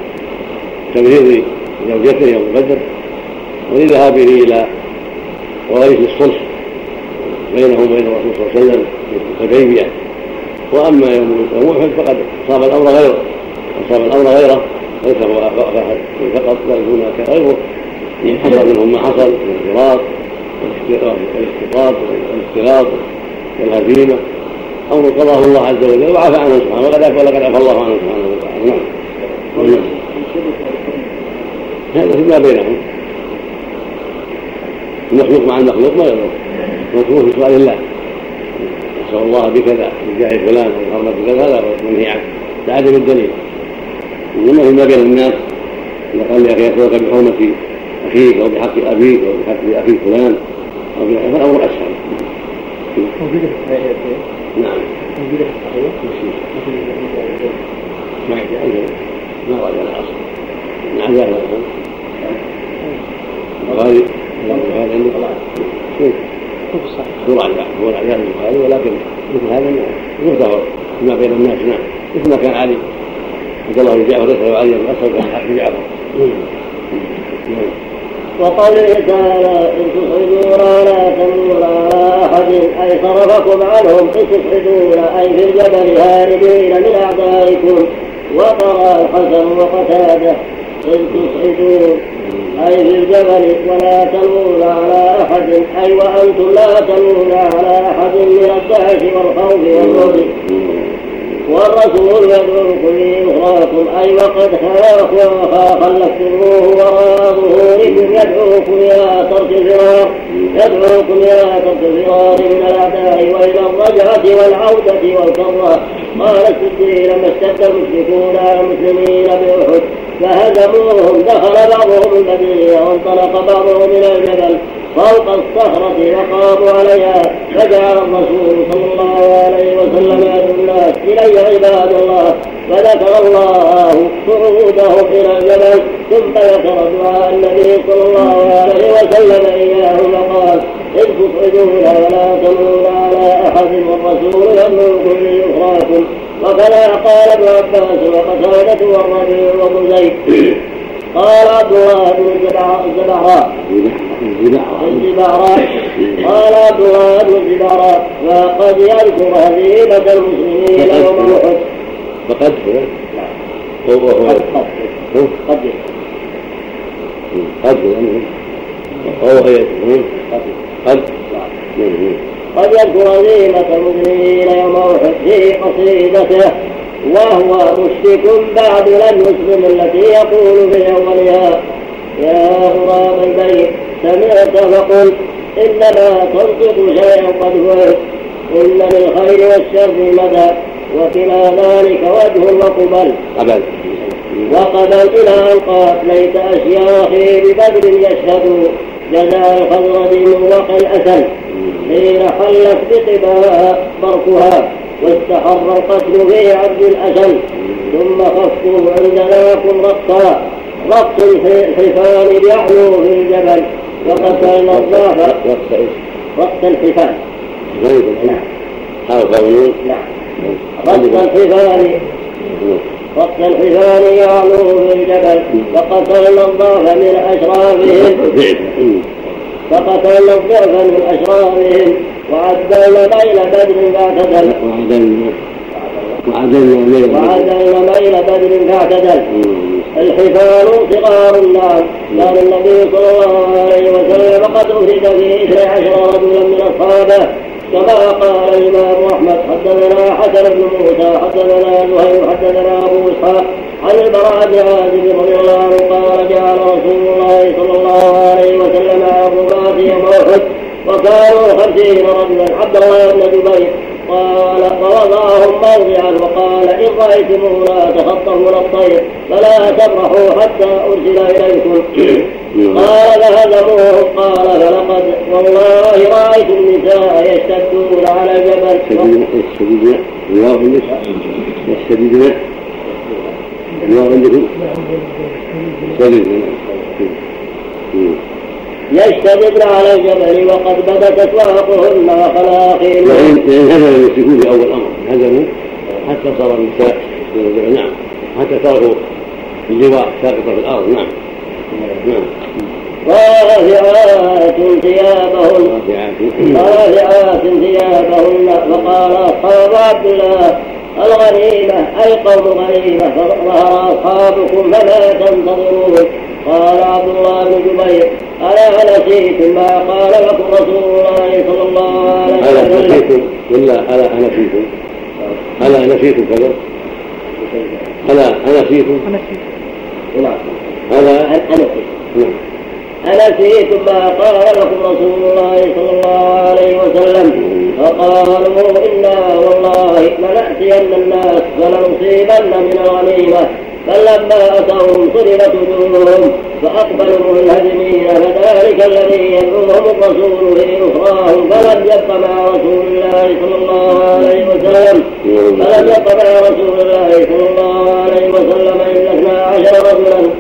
تمريض زوجته يوم بدر ولذهابه إلى وريث الصلح بينه وبين الرسول صلى الله عليه وسلم في الحديبية وأما يوم أحد فقد صاب الأمر غيره. أصاب الأمر غيره ليس هو فقط بل هناك غيره. حصل منهم ما حصل من الفراق والاختلاط والاختلاط والهزيمة أمر قضاه الله عز وجل وعفى عنه سبحانه ولقد عفى الله عنه سبحانه وتعالى. نعم. هذا فيما بينهم. المخلوق مع المخلوق ما يضر. مكروه في سؤال الله. نسأل الله بكذا بجاه فلان أو حرمة كذا هذا منهي عنه. لعدم الدليل. إنما فيما بين الناس إذا قال لأخي أسألك بحرمة أخيك أو بحق أبيك أو بحق أخيك فلان أسهل موجودة في الصحيح نعم. موجودة في الصحيح ما ما هذا عندك يراجع هو راجع البخاري ولكن مثل هذا يغتفر فيما بين الناس نعم مثل ما كان علي عبد الله بن جعفر يسأل علي بن أسد كان حق جعفر وقوله تعالى إن تصعدون ولا تمنون على أحد أي صرفكم عنهم ان تصعدون أي في الجبل هاربين من أعدائكم. وقرأ الحسن وقتاده إن تصعدون أي في الجبل ولا تلوون على أحد. أي وأنتم لا تلوون على أحد من الدهش والخوف والرعب والرسول يدعوكم لإخراكم أي وقد خلقوا خلفتموه وراء ظهوركم يدعوكم إلى ترك الفرار. يدعوكم إلى ترك الفرار من الأعداء وإلى الرجعة والعودة والكرة قال السدي لما اشتد المشركون على المسلمين بأحد. فهزموهم دخل بعضهم المدينة وانطلق بعضهم إلى الجبل فوق الصخرة وقاموا عليها فجعل الرسول صلى الله عليه وسلم يدعو الناس إلي عباد الله فذكر الله صعودهم إلى الجبل ثم ذكر دعاء النبي صلى الله عليه وسلم إياه فقال إذ تصعدون ولا تمنون على أحد والرسول يدعوكم ليخراكم وكذا قال ابن عباس وقتادة والربيع وابن زيد قال عبد الله بن الزبعراء الزبعراء قال عبد الله بن الزبعراء وقد يذكر هزيمة المسلمين يوم أحد. فقد وهو قد قد قد وهو قد قد يذكر هزيمة المسلمين يوم قصيدته وهو مشرك بعد لم يسلم التي يقول في أولها يا غراب البيت سمعت فقل إنما تنطق شيئا قد فعل إن للخير والشر مدى وكلا ذلك وجه وقبل قبل. وقبل إلى أن قال ليت أشياخي ببدر يشهدوا جزاء الخضرة من وقع الأسل حين حلت بقباها بركها. واستحر القتل في عبد الأسد ثم خفوا عندناكم رقصا. رقص الحفان يعلو في الجبل وقتلنا الضعف رقص؟ رقص الحفان نعم. حرف ونون نعم. رقص الحفان رقص الحفان يعلو في الجبل فقتلنا الضعف من أشرافهم. فقتلنا الضعف من أشرافهم. وعدلنا بين بدر فاعتدل وعدلنا وعدلنا ميل وعدلنا بين بدر فاعتدل الحفال صغار النار كان النبي صلى الله عليه وسلم قد أفرد في اثني عشر رجلا من أصحابه. كما قال الإمام أحمد حدثنا حسن بن موسى حدثنا زهير حدثنا أبو إسحاق عن البراء بن عازب رضي الله عنه قال جعل رسول الله صلى الله عليه وسلم الرماة يوم أحد وكانوا خمسين رجلا عبد الله بن جبير قال فوضعهم موضعا وقال إن رأيتمونا تخطفون الطير فلا تبرحوا حتى أرسل إليكم. قال فهزموهم. قال فلقد والله رأيت النساء يشتدون على الجبل. يشتددن الله عندك يشتددن الله عندكم يشتددن يشتددن على الجبل وقد بدت أسواقهن وخلاقهن يعني هزموا المشركون في اول أمر هزموا حتى صار النساء نعم. حتى تركوا اللواء ساقطة في الأرض. نعم. نعم. رافعات ثيابهن. رافعات. ثيابهن. وقال أصحاب عبد الله الغنيمة أي قوم غنيمة فظهر أصحابكم فلا تنتظرون. قال عبد الله بن جبير ألا نسيتم ما قال لكم رسول الله صلى الله عليه ألا وسلم. نسيتم ولا ألا أنسيتم ألا نسيتم كذا. ألا أنسيتم نعم. ألا. أنسيتم نعم. أنسيتم ما قال لكم رسول الله صلى الله عليه وسلم. فقالوا إنا والله لنأتين الناس فلنصيبن من الغنيمة. فلما أتوهم صرفت وجوههم فأقبلوا منهزمين فذلك الذي يدعوهم الرسول في أخراهم فلم يبق مع رسول الله صلى الله عليه وسلم. فلم يبق مع رسول الله صلى الله عليه وسلم إلا اثنا عشر رجلا.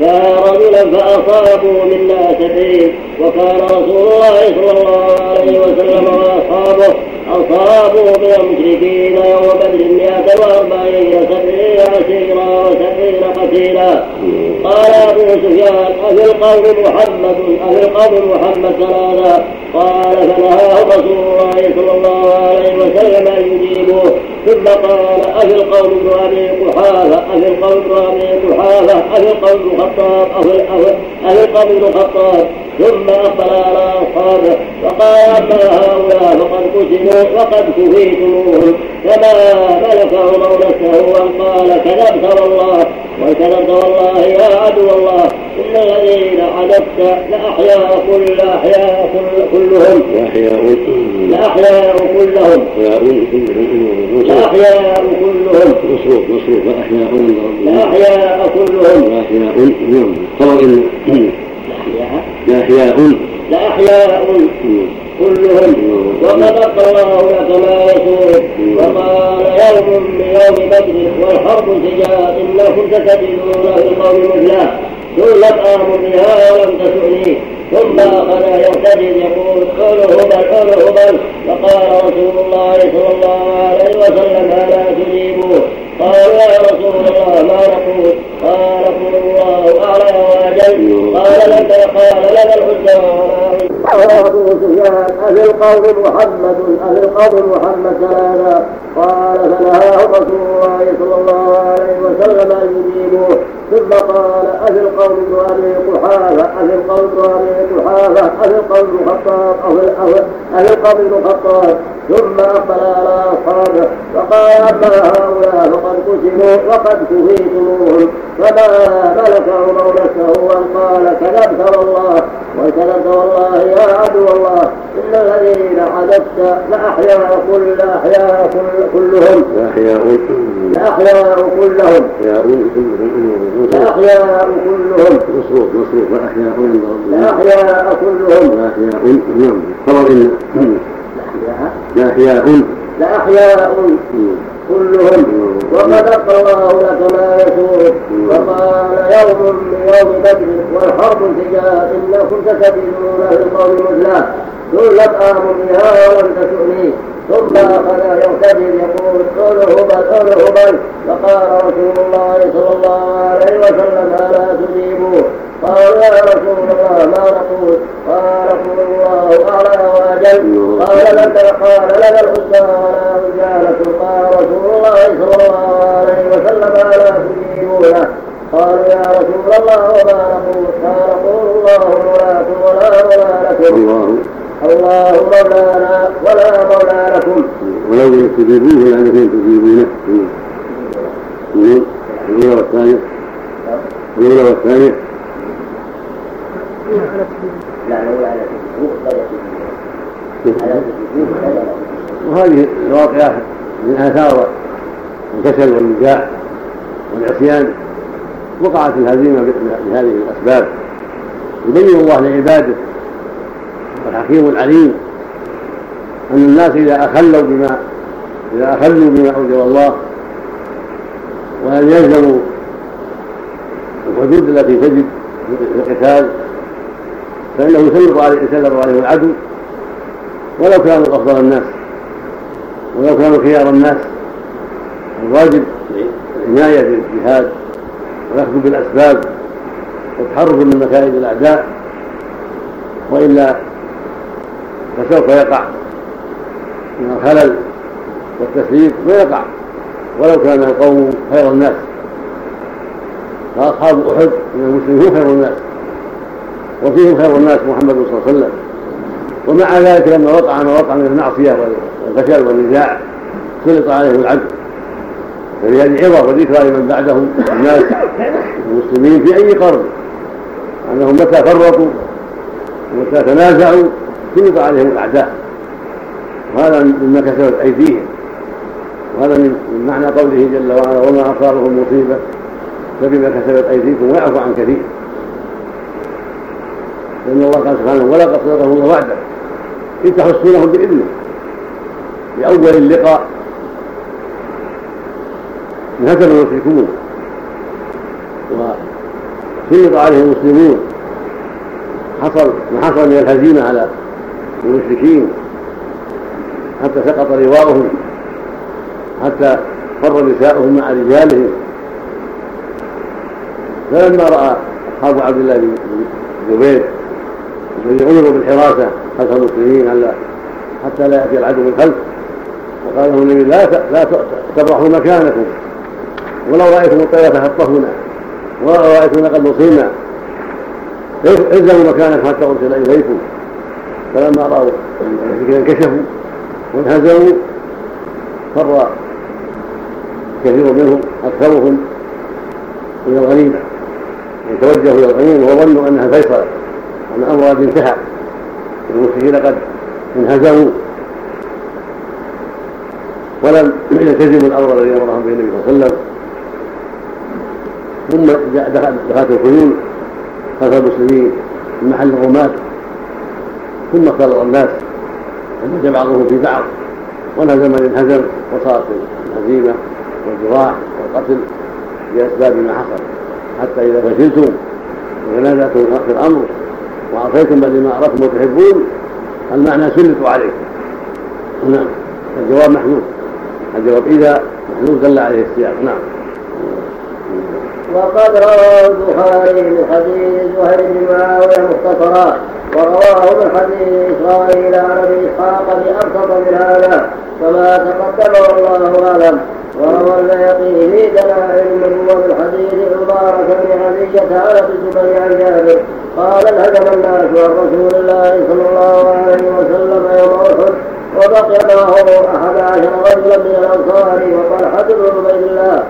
فرجلا فأصابوا منا سبعين وكان رسول الله صلى الله عليه وسلم وأصحابه أصابوا من المشركين يوم بدر مئة وأربعين سبعين عسيرا وسبعين قتيلا. قال أبو سفيان أفي القوم محمد أفي القوم محمد ثلاثة. قال فنهاه رسول الله صلى الله عليه وسلم أن يجيبوه ثم قال أفي القوم ابن أبي قحافة أفي القوم ابن أبي قحافة أفي القوم خطاب أفي أفي القوم ابن خطاب ثم أقبل على أصحابه وقال أما هؤلاء فقد قتلوا وقد كفيتموهم فما ملكهم نفسه أن قال كذبت والله. وكذبت والله يا عدو الله. إن الذين عددت لأحياء كل أحياء كل كلهم. وأحياء لأحياء كلهم. أحياء كلهم. لأحياء كلهم. مصروف مصروف. ربهم لأحياء كلهم. وأحياء نعم لأحياء. لأحياء لأحياء كلهم وقد الله لك ما يسوء وقال يوم من يوم بدر والحرب سجاء إنكم ستجدون في القوم مثله. ثم آمر بها ولم تسعني ثم أخذ يرتجل يقول قوله بل قوله بل فقال رسول الله صلى الله عليه وسلم ألا تجيبوه قالوا يا رسول الله ما نقول قال قل الله أعلى وأجل قال لك قال لنا الحسنى قال أبو سفيان أفي القوم محمد أفي القوم محمد ثلاثة قال فنهاه رسول الله صلى الله عليه وسلم أن يجيبوه ثم قال أفي القوم ابن أبي قحافة أفي القوم ابن أبي قحافة أفي القوم ابن خطاب أفي القوم ابن خطاب ثم أقبل على أصحابه وقال أما هؤلاء فقد قتلوا وقد كفيتموهم فما ملكهم نفسه أن قال كذبت والله وكذبت والله يا عدو الله إن الذين عددت لأحياء كل أحياء كل كلهم لأحياء كلهم. أحياء كلهم. لأحياء كلهم. مصروف مصروف. وأحياء لأحياء كلهم. وأحياء نعم خبر إن لأحياء لأحياء كلهم. وقد الله لك ما يسوء. وقال يوم من يوم بدر والحرب سجاء إنكم ستجدون في القوم مثله ذلت آمر بها ولم تسؤني ثم أخذ يرتجل يقول قوله بل قوله بل. فقال رسول الله صلى الله عليه وسلم ألا تجيبوا؟ قالوا يا رسول الله ما نقول؟ قال قل الله أعلى وأجل. قال لك قال لنا الحسنى ولا رجالة قال رسول الله صلى الله عليه وسلم ألا تجيبونه قالوا يا رسول الله وما نقول؟ قال قل الله مولاكم ولا مولى لكم الله مولانا ولا مولى لكم. ولو لم تجيبوه لأنكم تجيبونه الأولى والثانية الأولى والثانية لا الأولى على وهذه الواقعات من آثار الكسل والنجاح والعصيان وقعت الهزيمة بهذه الأسباب. يبين الله لعباده والحكيم العليم أن الناس إذا أخلوا بما إذا أخلوا بما أوجب الله ولم يلزموا الحدود التي تجب في القتال فإنه يسلط عليه يسلط عليهم العدو. ولو كانوا أفضل الناس ولو كانوا خيار الناس الواجب العناية بالجهاد والأخذ بالأسباب والتحرز من مكائد الأعداء وإلا فسوف يقع. من الخلل والتسليم ويقع ولو كان القوم خير الناس. فأصحاب أحد من المسلمين خير الناس. وفيهم خير الناس محمد صلى الله عليه وسلم. ومع ذلك لما وقع ما وقع من المعصية والفشل والنزاع سلط عليهم العدل. فلهذه عظة وذكرى لمن بعدهم الناس المسلمين في أي قرن. أنهم متى فرطوا ومتى تنازعوا؟ سلط عليهم الأعداء. وهذا مما كسبت أيديهم. وهذا من معنى قوله جل وعلا وما أصابهم مصيبة فبما كسبت أيديكم. ويعفو عن كثير. لأن الله قال سبحانه ولقد صدقه الله وعده. إذ تحسونهم بإذنه. لأول اللقاء. انهزم المشركون وسلط عليهم المسلمون. حصل ما حصل من الهزيمة على المشركين. حتى سقط لواؤهم حتى فر نساؤهم مع رجالهم. فلما رأى أصحاب عبد الله بن زبير الذي امروا بالحراسة خلف المسلمين حتى لا يأتي العدو من خلف. وقال لهم النبي لا لا تبرحوا مكانكم. ولو رأيتم الطير تخطفنا ولو رأيتم قد نصينا. الزموا مكانكم حتى أرسل إليكم. فلما رأوا المشركين انكشفوا وانهزموا فر كثير منهم أكثرهم إلى الغنيمة. يتوجهوا إلى الغنيمة وظنوا أنها فيصل ان أمر قد انتهى. المشركين قد انهزموا. ولم يلتزموا الأمر الذي أمرهم به النبي صلى الله عليه وسلم. ثم دخلت الخيول خلف المسلمين في محل الرماة ثم اختلط الناس ومد بعضهم في بعض وانهزم من انهزم وصارت الهزيمة والجراح والقتل لأسباب ما حصل. حتى إذا فشلتم وتنازعتم في الأمر وعصيتم بل ما اردتم وتحبون المعنى سلطوا عليكم. نعم الجواب محمود الجواب إذا محمود دل عليه السياق. نعم. وقد رواه البخاري من حديث زهير بن معاوية مختصرا ورواه من حديث إسرائيل عن ابي اسحاق بابسط من هذا كما تقدم والله أعلم. وروى البيهقي في دلائل النبوة من حديث عمارة بن عزية على الزبير عن جابر قال انهزم الناس عن رسول الله صلى الله عليه وسلم يوم أحد وبقي معه أحد عشر رجلا من الأنصار وطلحة بن عبيد الله.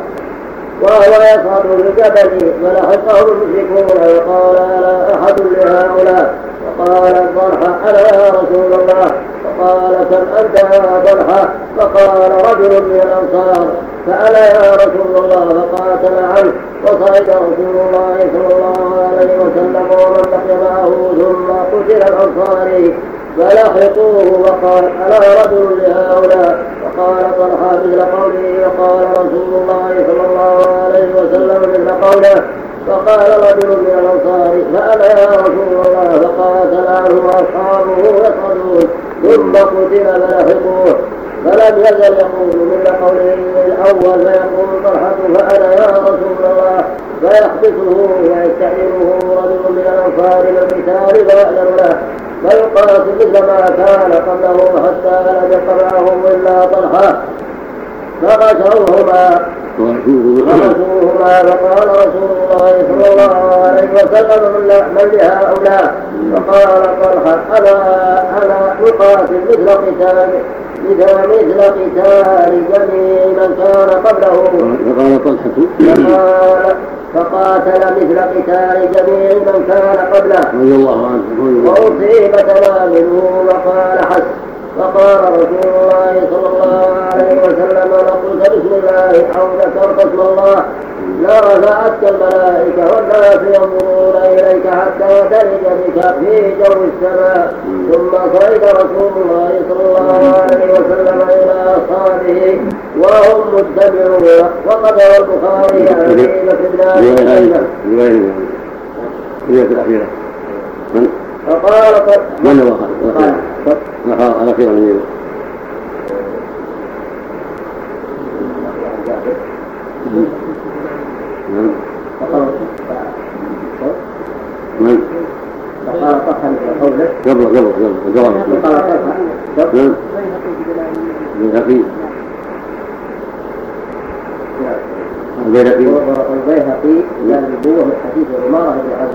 وهو يصعد بالجبل فلحقه المشركون وقال أنا أحد لهؤلاء؟ فقال الطلحه أنا يا رسول الله. فقال كم أنت يا طلحه فقال رجل من الأنصار فانا يا رسول الله. فقاتل عنه. وصعد رسول الله صلى الله عليه وسلم ومن معه ثم قتل الأنصاري. فلحقوه وقال ألا رجل لهؤلاء؟ وقال طلحة مثل قوله وقال رسول الله صلى الله عليه وسلم مثل قوله فقال رجل من الأنصار فأنا يا رسول الله فقاتل عنه اصحابه يصعدون ثم قتل فلحقوه فلم يزل يقول مثل قوله الأول فيقول طلحة فأنا يا رسول الله. فيحبسه ويستعينه رجل من الأنصار للقتال فيأذن له. فيقاتل مثل ما كان قبله حتى لم يبق معهم الا طلحه فغشوهما فغشوهما فقال رسول الله صلى الله عليه وسلم من لهؤلاء فقال طلحه أنا أنا اقاتل مثل قتال مثل مثل قتال جميع من كان فقاتل مثل قتال جميع من كان قبله. رضي الله عنه وأصيب تلامذه وقال حسن. فقال رسول الله صلى الله عليه وسلم لقلت بسم الله أو ذكرت اسم الله لرفعتك الملائكة والناس ينظرون إليك حتى تلج بك في جو السماء ثم صعد رسول الله صلى الله عليه وسلم إلى أصحابه وهم متبعون. وقد روى البخاري عن بكر بن الأخيرة. من؟ فقال قد من هو؟ الأخيرة من نعم من؟ فقال قبل قبل قبل جواب فقال طه نعم البيهقي البيهقي والبيهقي النبوة من حديث عمارة بن عبد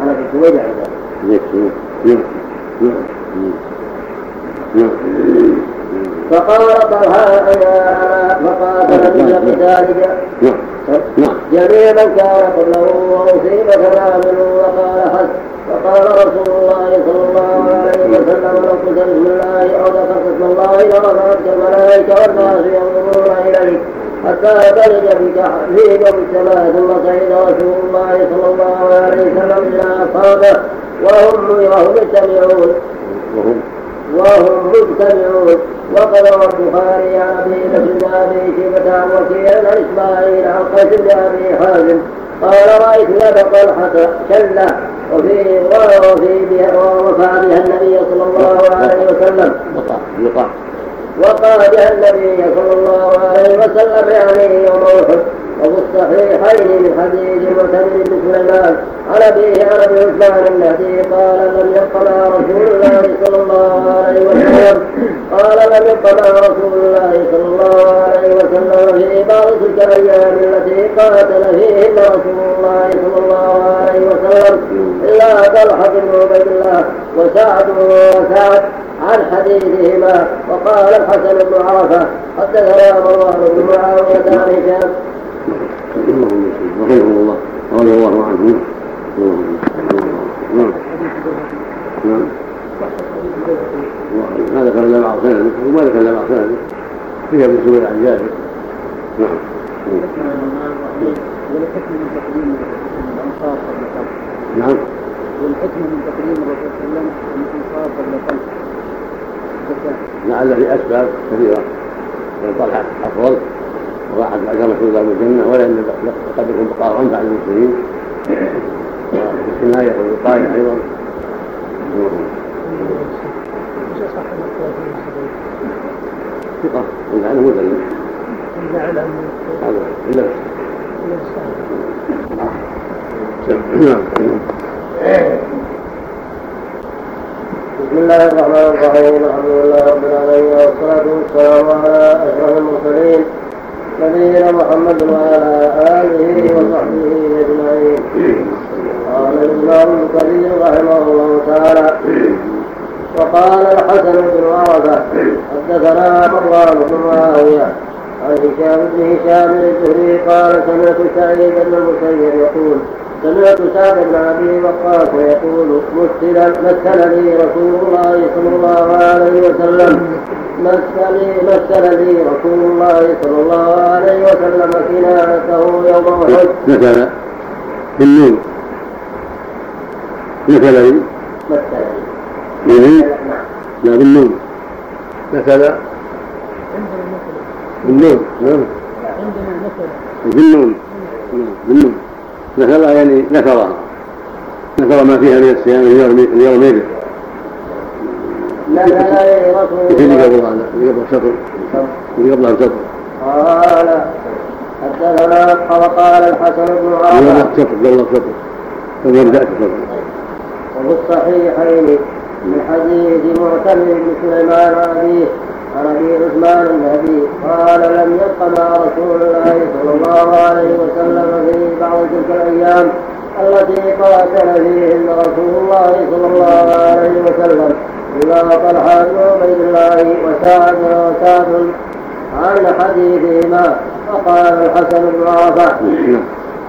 عن ابي سويد نعم نعم نعم فقال طلحة أنا فقاتل مثل نعم جميع من كان قبله وأصيب تماما وقال حد. فقال رسول الله صلى الله عليه وسلم لو قلت بسم الله أو ذكرت اسم الله لرفعتك الملائكة والناس ينظرون إليك. حتى بلج بك في جو السماء ثم صعد رسول الله صلى الله عليه وسلم إلى أصحابه. وهم وهم يستمعون وهم مجتمعون وقد روى البخاري عن أبي بكر بن أبي شيبه عن وكيع عن إسماعيل عن قيس بن أبي حازم. قال رأيت يد طلحه شله وفي وفي ورفع بها النبي صلى الله عليه وسلم. وقع وقال بها النبي صلى الله عليه وسلم يعني يوم أحد. وفي الصحيحين من حديث بن سليمان عن أبيه عن أبي عثمان النهدي قال لم يبق مع رسول الله صلى الله عليه وسلم. قال لم يبق مع رسول الله صلى الله عليه وسلم في بعض تلك الأيام التي قاتل فيهن رسول الله صلى الله عليه وسلم إلا طلحة بن عبيد الله وسعد وسعد عن حديثهما. وقال الحسن بن عرفة حدثنا مروان بن معاوية عن رحمه الله رضي الله عنه نعم نعم ما ذكر الا بعض سنده وما ذكر الا بعض سنده فيها ابن سويد عن جابر نعم والحكمة من تقديم الأنصار قبل خلق نعم والحكمة من تقديم الرسول صلى الله عليه وسلم الأنصار قبل خلق لعل في أسباب كثيرة. طلحه افضل اكرم رسول الله الجنة ولان قد يكون بقاء انفع للمسلمين وفي الحمايه والوقايه أيضا. ثقة. هذا إلا نعم بسم الله الرحمن الرحيم. الحمد لله رب العالمين والصلاة والسلام على أشرف المرسلين. نبينا محمد وعلى آله وصحبه أجمعين. قال الإمام البخاري رحمه الله تعالى وقال الحسن بن عرفة حدثنا مروان بن معاوية عن هشام بن هشام الزهري قال سمعت سعيد بن المسيب يقول سمعت سعد بن أبي وقاص يقول مثل لي رسول الله صلى الله عليه وسلم. مثل مثل لي رسول الله صلى الله عليه وسلم كنانته يوم أحد. مثل بالنون. مثل لي. مثل لي. نعم. لا بالنون. مثلا بالنون. نعم. عندنا مثلا بالنون. نعم. بالنون. نكل يعني نكرها نكر ما فيها من الصيام ليرمي به لي رسول في اللي قبل هذا اللي قبل شطر اللي قبلها بشطر قال حدثنا وقال الحسن بن قبلها بشطر ثم يرجع بشطر وفي الصحيحين من حديث معتمر بن سليمان عن أبيه عن أبي عثمان النبي قال لم يبق مع رسول الله صلى الله عليه وسلم في بعض تلك الأيام التي قاتل فيهن رسول الله صلى الله عليه وسلم. إلا طلحة بن الله وسعد وسعد عن حديثهما. فقال الحسن بن عرفة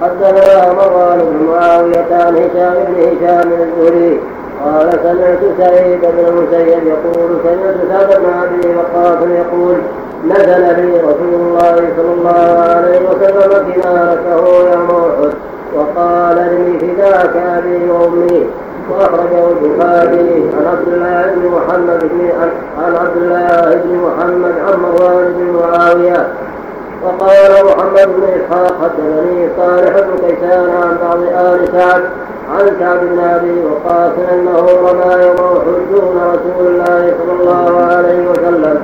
حدثنا مروان بن معاوية عن هشام بن هشام الزهري قال سمعت سعيد بن المسيب يقول سمعت سعد بن أبي وقاص يقول نزل لي رسول الله صلى الله عليه وسلم كنانته يوم احد وقال لي فداك أبي وأمي. وأخرجه البخاري عن عبد الله بن محمد بن عن عبد الله بن محمد عن مروان بن معاوية. وقال محمد بن إسحاق حدثني صالح بن كيسان عن بعض آل سعد عن سعد بن أبي وقاص انه رمى يوم احد دون رسول الله صلى الله عليه وسلم.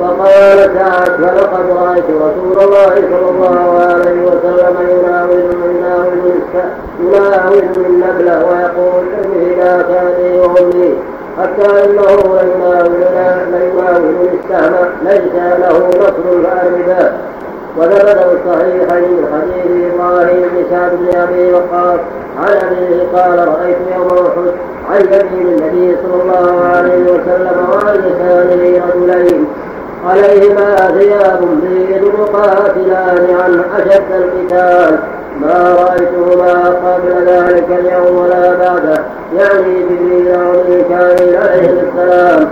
وقال سعد فلقد رأيت رسول الله صلى الله عليه وسلم يناول يناول النبله ويقول ارمي لا كاني وأمي حتى ليناولنا ليناول السهم ليس له نصر فارمده وثبت الصحيحين من حديث إبراهيم بن سعد بن أبي وقاص عن أبيه قال رأيت يوم أحد عن النبي صلى الله عليه وسلم وعن يساره رجلين عليهما ثياب بيض مقاتلان عن أشد القتال. ما رأيتهما قبل ذلك اليوم ولا بعده يعني جبريل وميكائيل عليه السلام.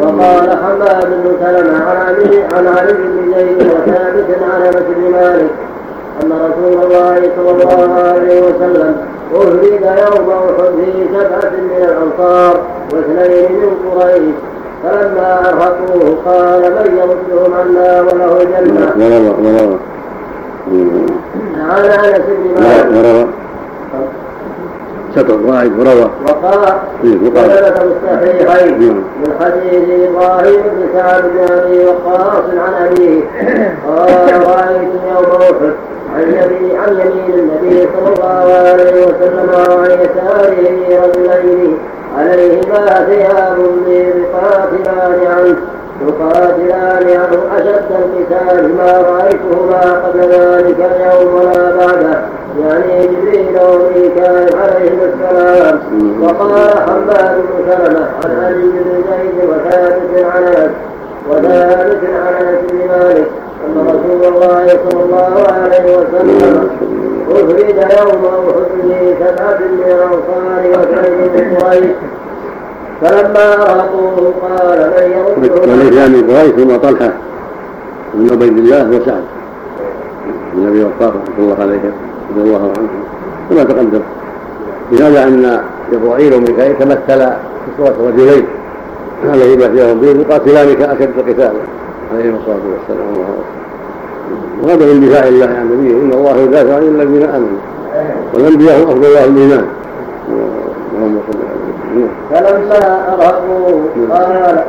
وقال حماد بن سلمة عن علي عن علي بن زيد وثابت عن أنس بن مالك أن رسول الله صلى الله عليه وسلم أهلك يوم أحد في سبعة من الأنصار واثنين من قريش. فلما أرهقوه قال من يردهم عنا وله الجنة. وروى وروى عن أنس بن مالك وروى شطر واحد وروى وقال وقال. وثبت في الصحيحين. من حديث إبراهيم بن سعد بن أبي وقاص عن أبيه. قال رأيت يوم أحد عن يمين عن يمين النبي صلى الله عليه وسلم وعن يساره رجلين. عليهما ثياب بيض قاتلان عنه يقاتلان عنه اشد القتال ما رايتهما قبل ذلك اليوم ولا بعده يعني جبريل وميكائيل عليهم السلام وقال حماد بن سلمه عن علي بن زيد وثابت عن انس وثابت عن انس بن مالك ان رسول الله صلى الله عليه وسلم أفرد يوم أحد في سبعة من الأنصار واثنين من قريش فلما أرهقوه قال من يردهم وليس من قريش ثم طلحه بن عبيد الله وسعد بن ابي وقاص رحمه الله عليه رضي الله عنه كما تقدم بهذا ان جبرائيل وميكائيل تمثل في صوره رجلين عليهما ثياب بيض يقاتلان كاشد القتال عليهما الصلاه والسلام الله أكبر. وهذا من دفاع الله عن نبيه إن الله يدافع عن الذين آمنوا. والأنبياء هم أفضل أهل الإيمان. اللهم صل على فلما أرهقوه قال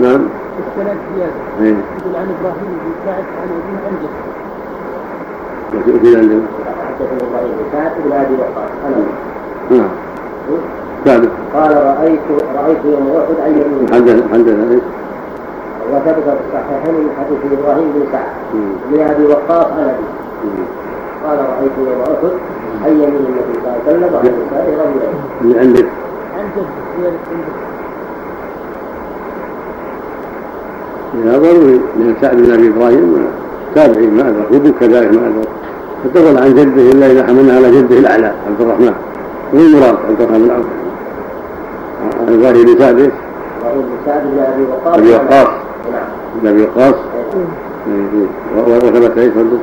نعم. السند زيادة. إيه. يقول عن إبراهيم سعد عن أبيه عن جده وفي عندنا نعم. ثابت قال رايت رأيت يوم أحد عن يمين حدث حدث إيش؟ وثبت في الصحيحين من حديث إبراهيم بن سعد. بن ابي وقاص عن أبي. قال رأيت يوم أحد عن يمين النبي صلى الله عليه وسلم وعن يساره رجلين اللي عندك عن جده زيادة عن جده يا ضروري لأن سعد بن أبي إبراهيم. تابعي ما ادرك وابوه كذلك ما ادرك فتقول عن جده إلا إذا حملنا على جده الأعلى عبد الرحمن. والمراد عبد الرحمن بن عوف؟ عن إبراهيم بن سعد إيش؟ إبراهيم بن سعد بن أبي وقاص. أبي وقاص. نعم بن ابي وقاص وثبت إيش برضه؟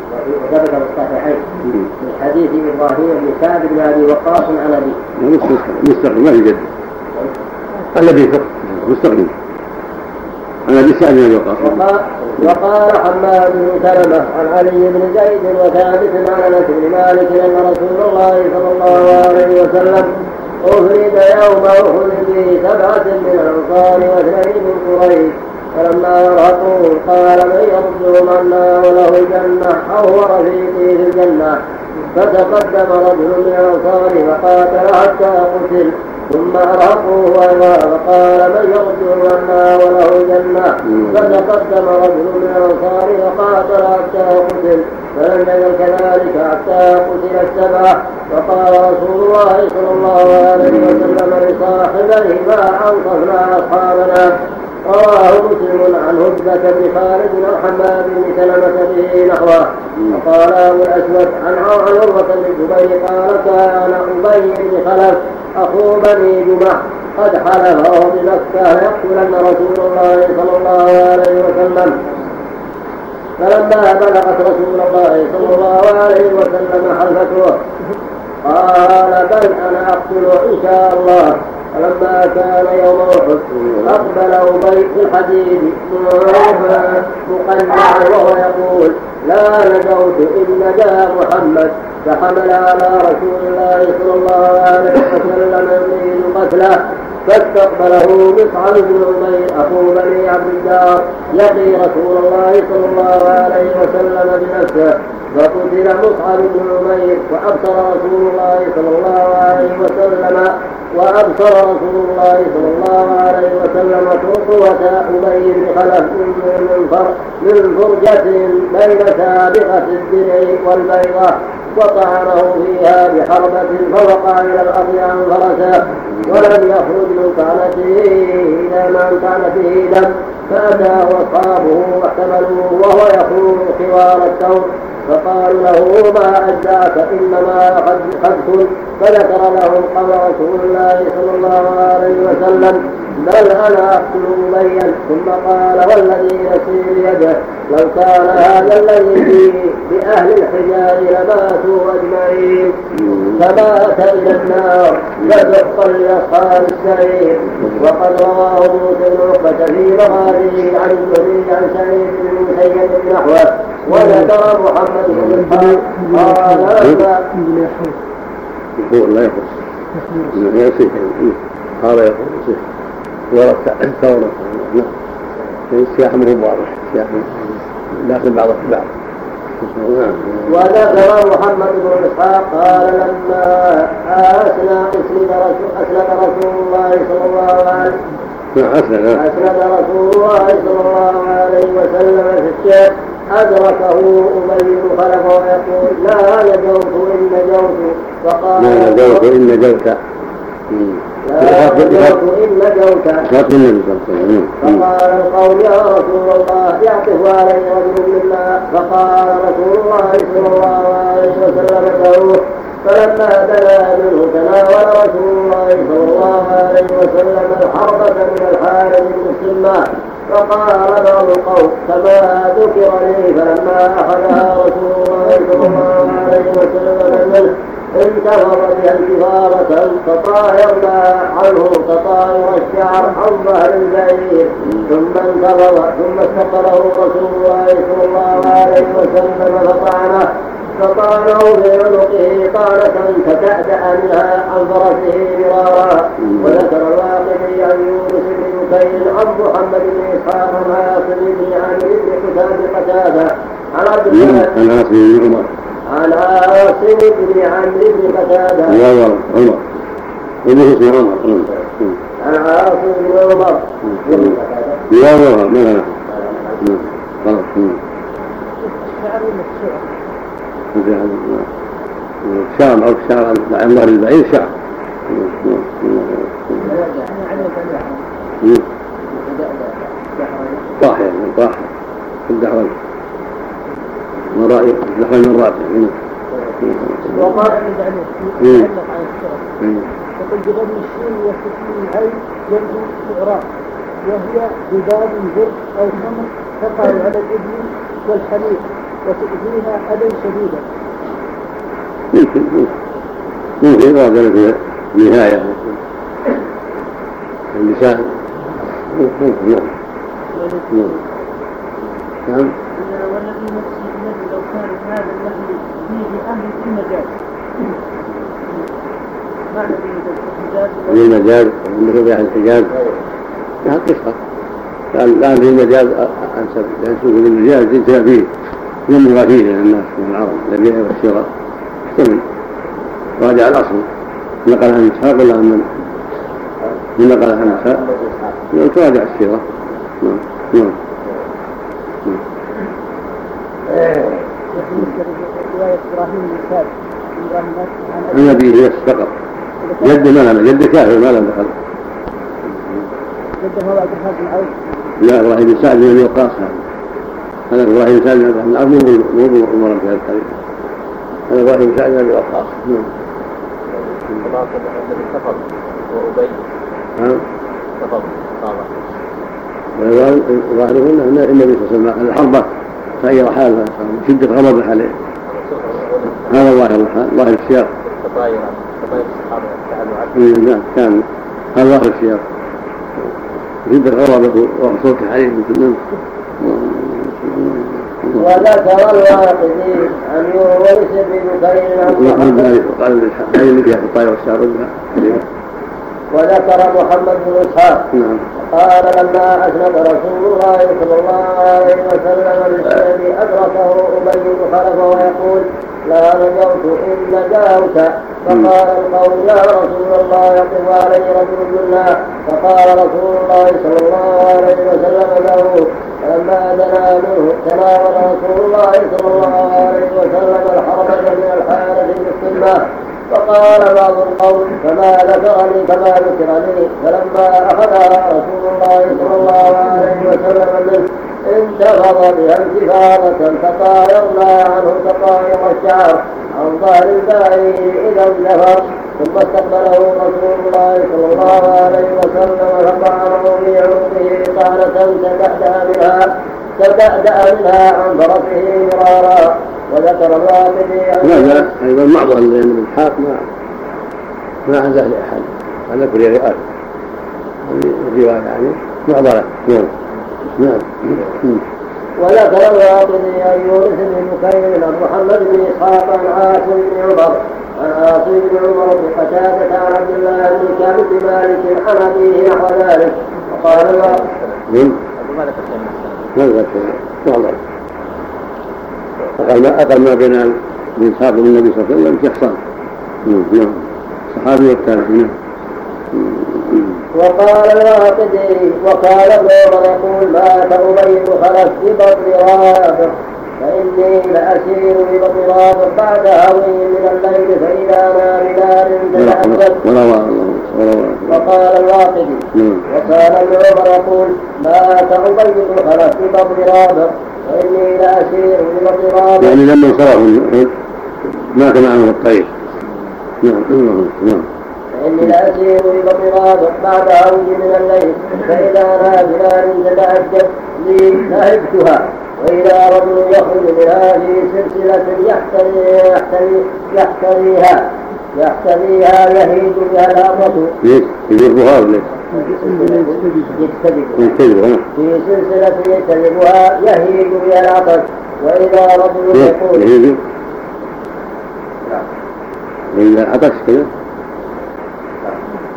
وثبت في الصحيحين. من حديث إبراهيم بن سعد بن أبي وقاص عن ابي مستقبل ما في جده الذي فوق مستقيم عن أبي سعد بن وقاص. وقال حماد بن سلمة عن علي بن زيد وثابت عن أنس بن مالك أن رسول الله صلى الله عليه وسلم أفرد يوم أحد به سبعة من الأنصار وأثنين من قريش. فلما رأوه قال من يرجو منا وله الجنة أو هو رفيقي في الجنة. فتقدم رجل من الأنصار فقاتل حتى قتل. ثم أرهقوه أيضا فقال من يرجو منا وله الجنة فتقدم رجل من الأنصار فقاتل حتى قتل. فلم يزل كذلك حتى قتل السبعة فقال رسول الله صلى الله عليه وسلم لصاحبيه ما أنصفنا أصحابنا. رواه مسلم عن هدبة بن خالد عن حماد بن سلمة به نحوه. وقال أبو الأسود عن عروة بن الزبير قال كان أبي بن خلف أخو بني جمح قد حلف وهو بمكة ليقتلن رسول الله صلى الله عليه وسلم. فلما بلغت رسول الله صلى الله عليه وسلم حلفته قال بل أنا أقتل إن شاء الله. فلما كان يوم احد أقبل ابي في الحديد مقنعا وهو يقول لا نجوت ان نجا محمد. فحمل على رسول الله صلى الله عليه وسلم يريد قتله فاستقبله مصعب بن عمير اخو بني عبد الله يقي رسول الله صلى الله عليه وسلم بنفسه. فقتل مصعب بن عمير وأبصر رسول الله صلى الله عليه وسلم وأبصر رسول الله صلى الله عليه وسلم قوة أبي خلف من فرجة بين سابقة الدرع والبيضة وطعنه فيها بحربة فوقع إلى الأرض عن فرسه ولم يخرج من طعنته إلى من فيه دم فأتاه أصحابه واحتملوه وهو يخوض خوار الثوب فقالوا له ما أجزاك إنما قد كنت فذكر لهم قول رسول الله صلى الله عليه وسلم بل أنا أقتل ابيا ثم قال والذي نفسي بيده لو كان هذا الذي فيه بأهل الحجاز لماتوا أجمعين. فمات إلى النار فزقا لاصحاب السعير. وقد رواه موسى بن عقبة في مغازيه عن الزهري عن سعيد بن المسيب نحوه. وذكر محمد بن إسحاق قال لا يخص. انه يصح قال يصح ورد ثورة نعم السياح مو واضح السياح داخل بعض في بعض وذكر محمد بن إسحاق قال لما اسلم اسلم رسول الله صلى الله عليه اسلم اسلم رسول الله صلى الله عليه وسلم في الشيخ. أدركه أبي بن خلف ويقول لا نجوت إن نجوت فقال لا نجوت إن نجوت لا نجوت إن نجوت فقال القوم يا رسول الله يعطف علي رجل منا فقال رسول الله صلى الله عليه وسلم ادعوه فلما دنا منه تناول رسول الله صلى الله عليه وسلم الحربة من الحارث بن السمان فقال بعض القوم كما ذكر لي فلما أخذها رسول الله صلى الله عليه وسلم منه انتفض بها انتفاضة فطايرنا عنه تطاير الشعر عن ظهر البعير. ثم انتفض ثم استقبله رسول الله صلى الله عليه وسلم فطعنه. فطعنه في عنقه طعنة فتأدأ منها عن فرسه مرارا. وذكر الواقدي عن يونس بن بكير عن محمد بن إسحاق عن عاصم بن عامر بن حسام قتادة. عن عبد الله عن عاصم بن عمر. عن عاصم بن عمرو بن قتادة عمر عمر. ابن اسمه عمر. عن عاصم بن عمر لا لا. ما لا خلاص شعر أو شعر عن ظهر البعير شعر طاح يعني طاح في الدعوة مرائي دخل من راسه وقال يقول بضم الشين العين يبدو الاعراب وهي بباب البر أو خمر تقع على الابل والحليب وتؤذيها اذى شديدا يمكن ممكن إذا في النهاية اللسان نعم نعم نعم والذي نفسي بيده لو كان هذا الذي فيه أهل في مجال معنى في المجاز مثل بيع الحجاز هذا قصة الآن في المجاز أنسب ينسب للمجاز ينتهى فيه ينبغى فيه للناس من العرب. البيع والشراء يحتمل راجع الأصل. نقل عن إسحاق ولا عن من؟ نقل عن إسحاق. تراجع السيرة نعم. نعم. رواية إبراهيم بن سعد عن أبيه بس فقط جد ما لم جد كافر ما لم دخل جده هو عبد الرحمن بن عوف لا إبراهيم بن سعد بن وقاص هذا هذا إبراهيم بن سعد بن عبد الرحمن مو مو عمر في هذا الطريق هذا إبراهيم بن سعد بن وقاص نعم سفر وابي نعم سفر وظاهرهن ان النبي صلى الله عليه وسلم الحربه تغير حاله شده غضب عليه. هذا ظاهر الحال ظاهر السياق تطاير عنه نعم كان هذا ظاهر السياق شده غضبه وصوته عليه مثل وذكر الواقدي عن يونس بن عن محمد وقال الحين فيها الطاير والشعر وذكر محمد بن إسحاق. قال لما أسند رسول الله صلى الله عليه وسلم أدركه أبي بن خلف ويقول لا نجوت إن نجوت فقال القوم يا رسول الله يقف علي رجل منا. فقال رسول الله صلى الله عليه وسلم له فلما دنا منه تناول رسول الله صلى الله عليه وسلم الحرمة من الحارث بالسنة فقال بعض القوم فما ذكرني كما ذكرني فلما اخذها رسول الله صلى الله عليه وسلم منه انتفض بها انتفاضة فطايرنا عنه تطاير الشعر عن ظهر البعير إذا انتفض ثم استقبله رسول الله صلى الله عليه وسلم فطعنه في عنقه طعنة تبعدأ منها تبعدأ منها عن فرسه مرارا وذكر الرافضي هذا أيضا معضل لأن الحاق ما ما عزاه لاحد هذا كل رئال الروايه يعني. معضله نعم. نعم. وذكر الواقدي عن يونس بن بكير عن محمد بن إسحاق عن عاصم بن عمر. عن عاصم بن عمر بن قتادة عن عبد الله بن كعب بن مالك عن أبيه نحو ذلك. وقال الواقدي ماذا ماذا أقل ما أقل ما بين الإنساق والنبي صلى الله عليه وسلم شخصان نعم. الصحابي والتابعين. وقال الواقدي وقال ابن عمر يقول مات بن خلف في بطن رابع فإني لأسير في بطن رابع بعد هوي من الليل فإذا أنا بنار وقال الواقدي نعم. وقال ابن عمر يقول مات بن خلف في بطن في بطن رابع يعني لما انصرفوا مات معهم الطير. نعم نعم. فإني لأسير ببطراب بعد عود من الليل. فإذا بنار تتعجب لي نهبتها. وإذا رجل يخرج منها في سلسلة يحتري يحتري يحتريها. بها الأمة ليش؟ يجربها ولا؟ يجتذبها في سلسلة يجتذبها يهيج بها العطش وإذا رجل يقول يهيج. وإذا عطش كذا.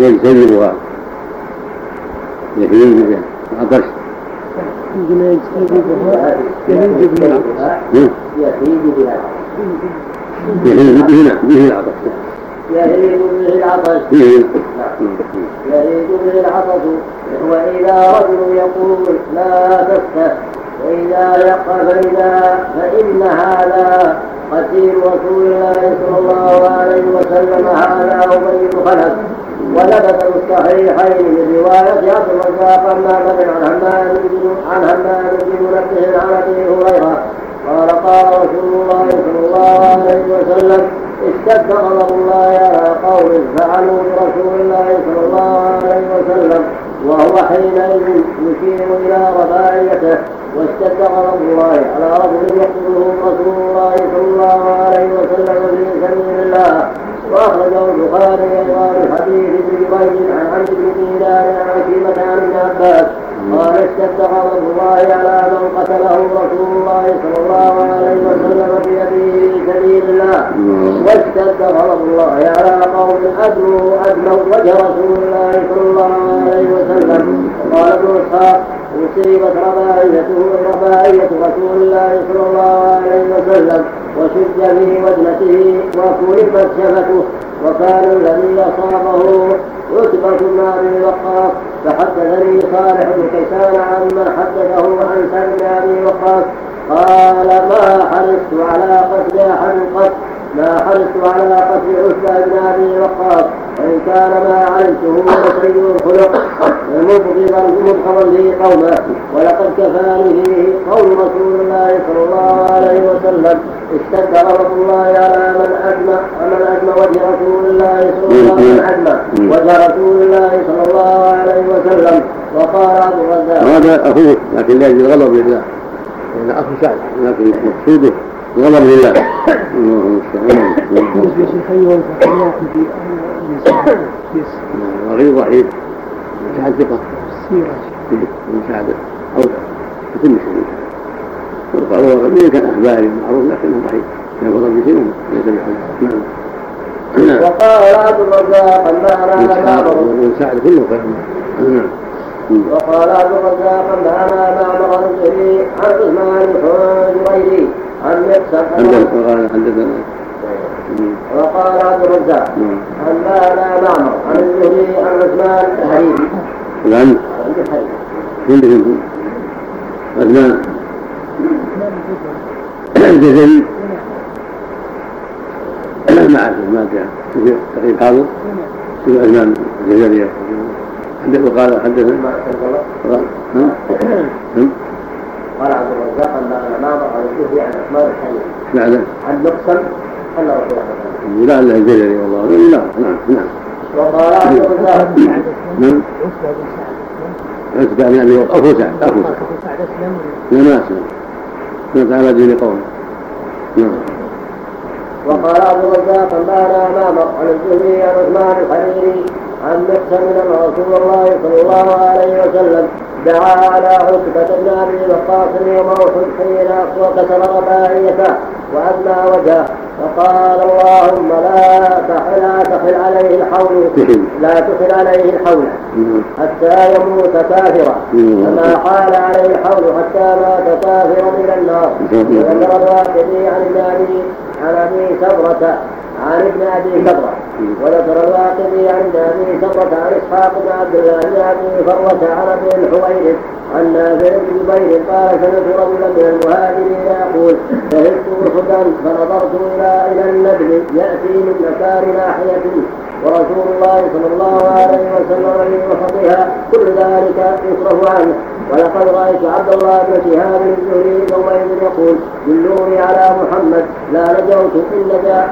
يجتنبها يهيج بها عطش عندما يجتنبها يهيج بها يهيج بها يهيج به به العطش يهيج به العطش يهيج به العطش وإذا رجل يقول لا تفتح وإذا يقع فإذا فإن هذا قتيل رسول الله صلى الله عليه وسلم هذا أبي بن خلف ولبث الصحيحين من رواية عبد الرزاق عن معبد عن همام عن همام بن منبه عن أبي هريرة قال قال رسول الله صلى الله عليه وسلم اشتد غضب الله على قوم فعلوا برسول الله صلى الله عليه وسلم وهو حينئذ يشير إلى رباعيته واشتد غضب الله على رجل يقتله رسول الله صلى الله عليه وسلم في سبيل الله. وأخرجه البخاري أيضا من حديث ابن جبير عن عبد بن دينار عن عكيمه عن ابن عباس قال اشتد غضب الله على من قتله رسول الله صلى الله عليه وسلم بيده في سبيل الله. واشتد غضب الله على قوم ادموا ادموا وجه رسول الله صلى الله عليه وسلم. قال ابن اسحاق أصيبت رباعيته رباعية رسول الله صلى الله عليه وسلم وشد في وجنته وكلفت شفته. وكان الذي أصابه عتبة بن أبي وقاص فحدثني صالح بن كيسان عن من حدثه عن سعد بن أبي وقاص. قال ما حرصت على قتل أحد قط ما حرصت على قتل عتبة بن أبي وقاص. وإن كان ما علمته لسيء الخلق مبغضا مبغضا لي قومه ولقد كفاني فيه قول رسول الله صلى الله عليه وسلم. اشتد غضب الله على من أجمع من أجمع وجه رسول الله صلى الله عليه وسلم وجه رسول الله صلى الله عليه وسلم. وقال أبو الرزاق هذا أخوه لكن لا يجوز غضب لله هذا أخو سعد لكن مقصوده غضب لله غير ضعيف سعد ثقة. سعد أو في كل شيء. وقال هو كان أخباري معروف لكنه ضعيف. ربي شيء ليس بحجة نعم. وقال عبد الرزاق وابن سعد كله كلام نعم. وقال عبد الرزاق أنبأنا معمر الزهري عن عثمان الحجريري عن حدثنا وقال عبد الرزاق أنبأنا معمر عن الزهري عن عثمان الحريري. الآن؟ عندهم عثمان الجزري ما أعرف ما جاء تقريب حاضر. في عثمان الجزري وقال حدثنا قال عبد الرزاق أن معمر عن الزهري عن عثمان الحنيف بعد عن مقسم ان رسول الله لعله الجزري والله. لا نعم نعم. وقال عبد الرزاق. نعم. عتبة بن ابي اخو سعد. اخو سعد. لا ما اسلم مات على دين قوم. نعم. وقال عبد الرزاق انبانا معمر عن الزهري عن عثمان الحريري عن مقسم ان رسول الله صلى الله عليه وسلم. دعا على عتبة بن أبي وقاص يوم أحد حين وكسر رباعيته وأدنى وجهه. فقال اللهم لا تحل تحل عليه الحول. لا تحل عليه الحول. حتى يموت كافرا كما حال عليه الحول حتى مات كافرا إلى النار. وذكر الواقدي عن النبي عن أبي سبرة عن ابن أبي سبره وذكر الواقدي عن أبي سبره عن إسحاق بن عبد الله بن أبي فروه عن أبي الحويرث عن نافع بن جبير قال سمعت رجلا من المهاجرين يقول شهدت أحدا فنظرت إلى إلى النبل يأتي من مكان ناحيتي ورسول الله صلى الله عليه وسلم في وسطها كل ذلك يصرف عنه. ولقد رأيت عبد الله بن شهاب الزهري يومئذ يقول دلوني على محمد لا نجوت ان نجا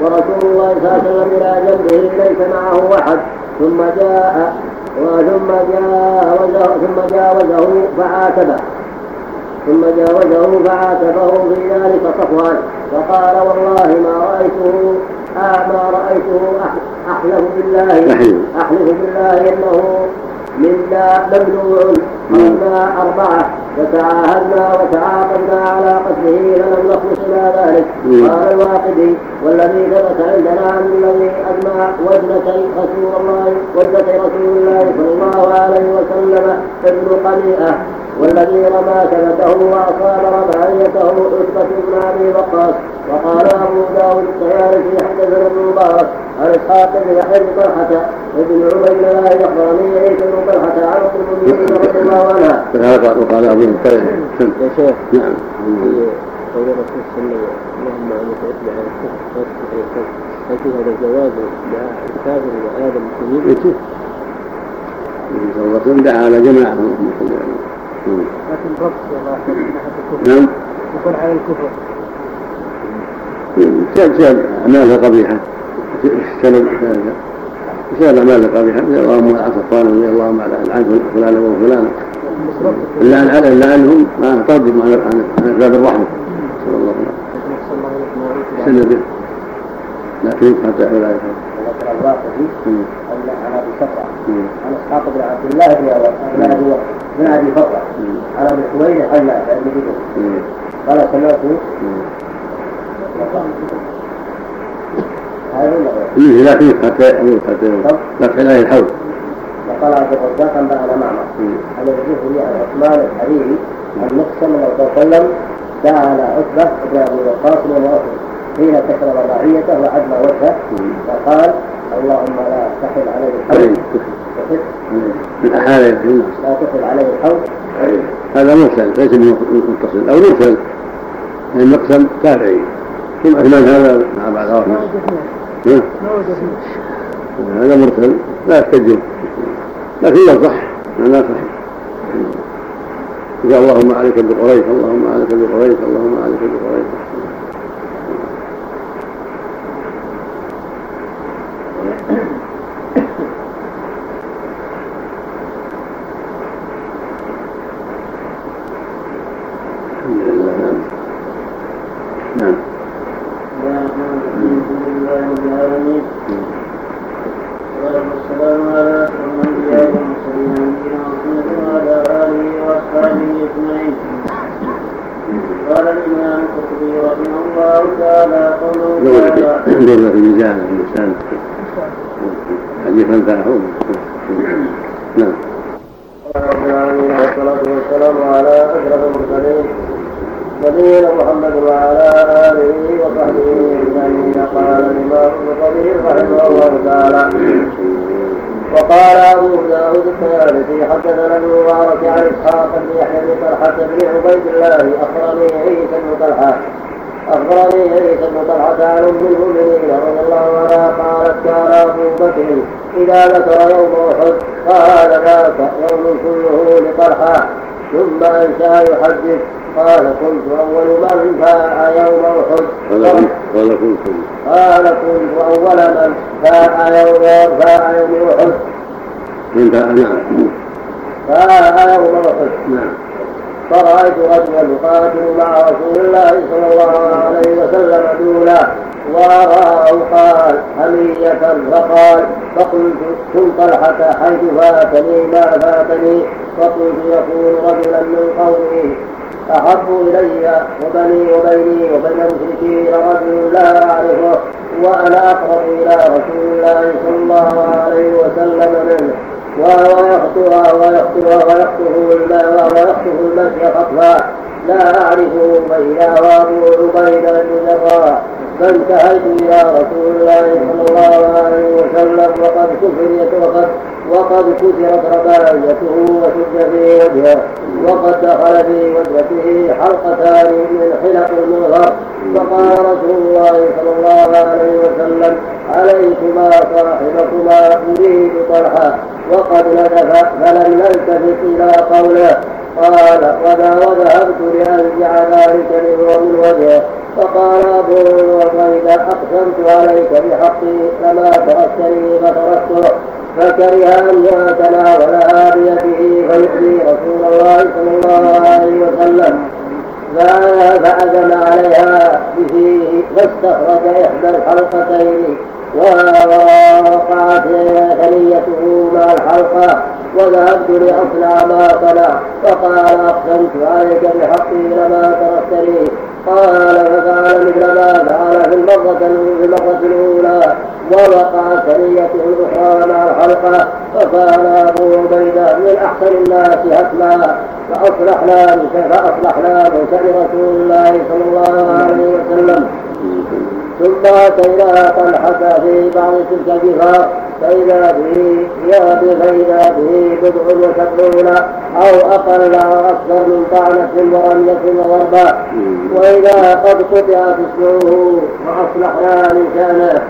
ورسول الله صلى الله عليه وسلم إلى جنبه ليس معه أحد. ثم جاء ثم جاوزه ثم جاوزه فعاتبه. ثم جاوزه فعاتبه في ذلك صفوان. فقال والله ما رأيته آه ما رأيته أحلف بالله أحلف بالله إنه منا ممنوع. قلنا أربعة. وتعاهدنا وتعاقدنا على قتله فلم نخلص إلى ذلك. قال الواقدي والذي ثبت عندنا عن الذي أجمع وجنتي رسول الله وجنتي رسول الله صلى الله عليه وسلم ابن قميئة والذي رمى كبته وأصاب رباعيته عتبة بن أبي وقاص. وقال أبو داود الطيالسي حدثنا ابن مبارك عن اسحاق بن يحيى بن طلحة ابن عبيد الله الأخبراني عيسى بن طلحة عن ام المؤمنين رضي الله عنها. وقال أبو يا شيخ نعم. قول الرسول صلى الله عليه وسلم اللهم ان تؤتي على الكفر وتؤتي على الكفر هل في هذا الجواز دعاء الكافر وآل المسلمين؟ الرسول دعا على المسلمين لكن ربط الله نعم يكون على الكفر سبب أعمال قبيحة. سبب سبب أعمال قبيحة. اللهم على صفوان رضي الله عن فلان وفلان إلا أن على إلا أنهم ما ترجم عن أسباب الرحمة. صلى الله عليه وسلم. لكن حتى حول الحول ذكر الواقدي ان عن ابي صفرة عن اسحاق بن عبد الله بن ابي بن ابي فضله عن ابي حويرث عن نافع قال سمعت فيه لكن حتى حتى فتح الحول وقال عبد الرزاق انبانا معمر عن الزهري عن عثمان الحريري عن مقسم صلى الله وسلم دعا على عتبة بن أبي وقاص بن حين كسر رباعيته وعدل وجهه فقال اللهم لا تحل عليه من أحال لا تحل عليه الحول هذا مرسل ليس متصل أو مرسل يعني مقسم تابعي. ثم عثمان هذا مع بعض هذا مرسل لا يحتج لكن لا صح. لا صح. إذا اللهم عليك بقريش اللهم عليك بقريش اللهم عليك بقريش. ينظر في الميزان الانسان حديث منفعه نعم رب العالمين. والصلاة والسلام على أشرف المرسلين نبينا محمد وعلى آله وصحبه أجمعين قال الإمام ابن قدير رحمه الله تعالى نعم. وقال أبو داود الطيالسي حدثنا ابن مبارك عن إسحاق بن يحيى بن طلحة بن عبيد الله اخرني عيسى بن طلحة إذا ذكر يوم أحد قال ذاك يوم كله لطلحة ثم أنشأ يحدث قال كنت أول من باع يوم أحد قال كنت قال كنت أول من باع يوم باع يوم أحد نعم باع يوم أحد نعم فرأيت رجلا يقاتل مع رسول الله صلى الله عليه وسلم دولا وراه قال حمية فقال فقلت كن طلحة حيث فاتني ما فاتني. فقلت يكون رجلا من قومي أحب إلي وبني وبيني وبين المشركين رجل لا أعرفه وأنا أقرب إلى رسول الله صلى الله عليه وسلم منه. وهو يخطوها ويخطوها ويخطف الماء ويخطف المشي خطفا لا فإذا وأبو عبيدة بن جراح. فانتهيت إلى رسول الله صلى الله عليه وسلم. وقد كفرت وقد وقد كسرت رباعيته وشد في وجهه. وقد دخل في وجهته حلقتان من حلق المغفر فقال رسول الله صلى الله عليه وسلم عليكما صاحبكما يريد طلحه وقد ندف فلم نلتفت إلى قوله قال وذا وذهبت لانزع ذلك من وجهه فقال أبو عبيدة أقسمت عليك بحقي فما تركتني فتركته. فكره أن يتناولها بيده فيؤذي رسول الله صلى الله عليه وسلم. فعزم عليها بفيه فاستخرج إحدى الحلقتين. ووقعت ثنيته مع الحلقة. وذهبت لأصنع ما صنع فقال أقسمت عليك بحقي لما تركتني. قال ففعل مثل ما فعل في المرة في المرة الأولى. ووقعت ثنيته الأخرى مع الحلقة. فقال أبو عبيدة من أحسن الناس هتما فأصلحنا فأصلحنا بشأن رسول الله صلى الله عليه وسلم. ثم أتينا طلحة في بعض تلك الجفار فإذا به فإذا به بضع وسبعون أو أقل أو أكثر من طعنة ورمية وضربة وإذا قد قطعت اسمه وأصلحنا لسانه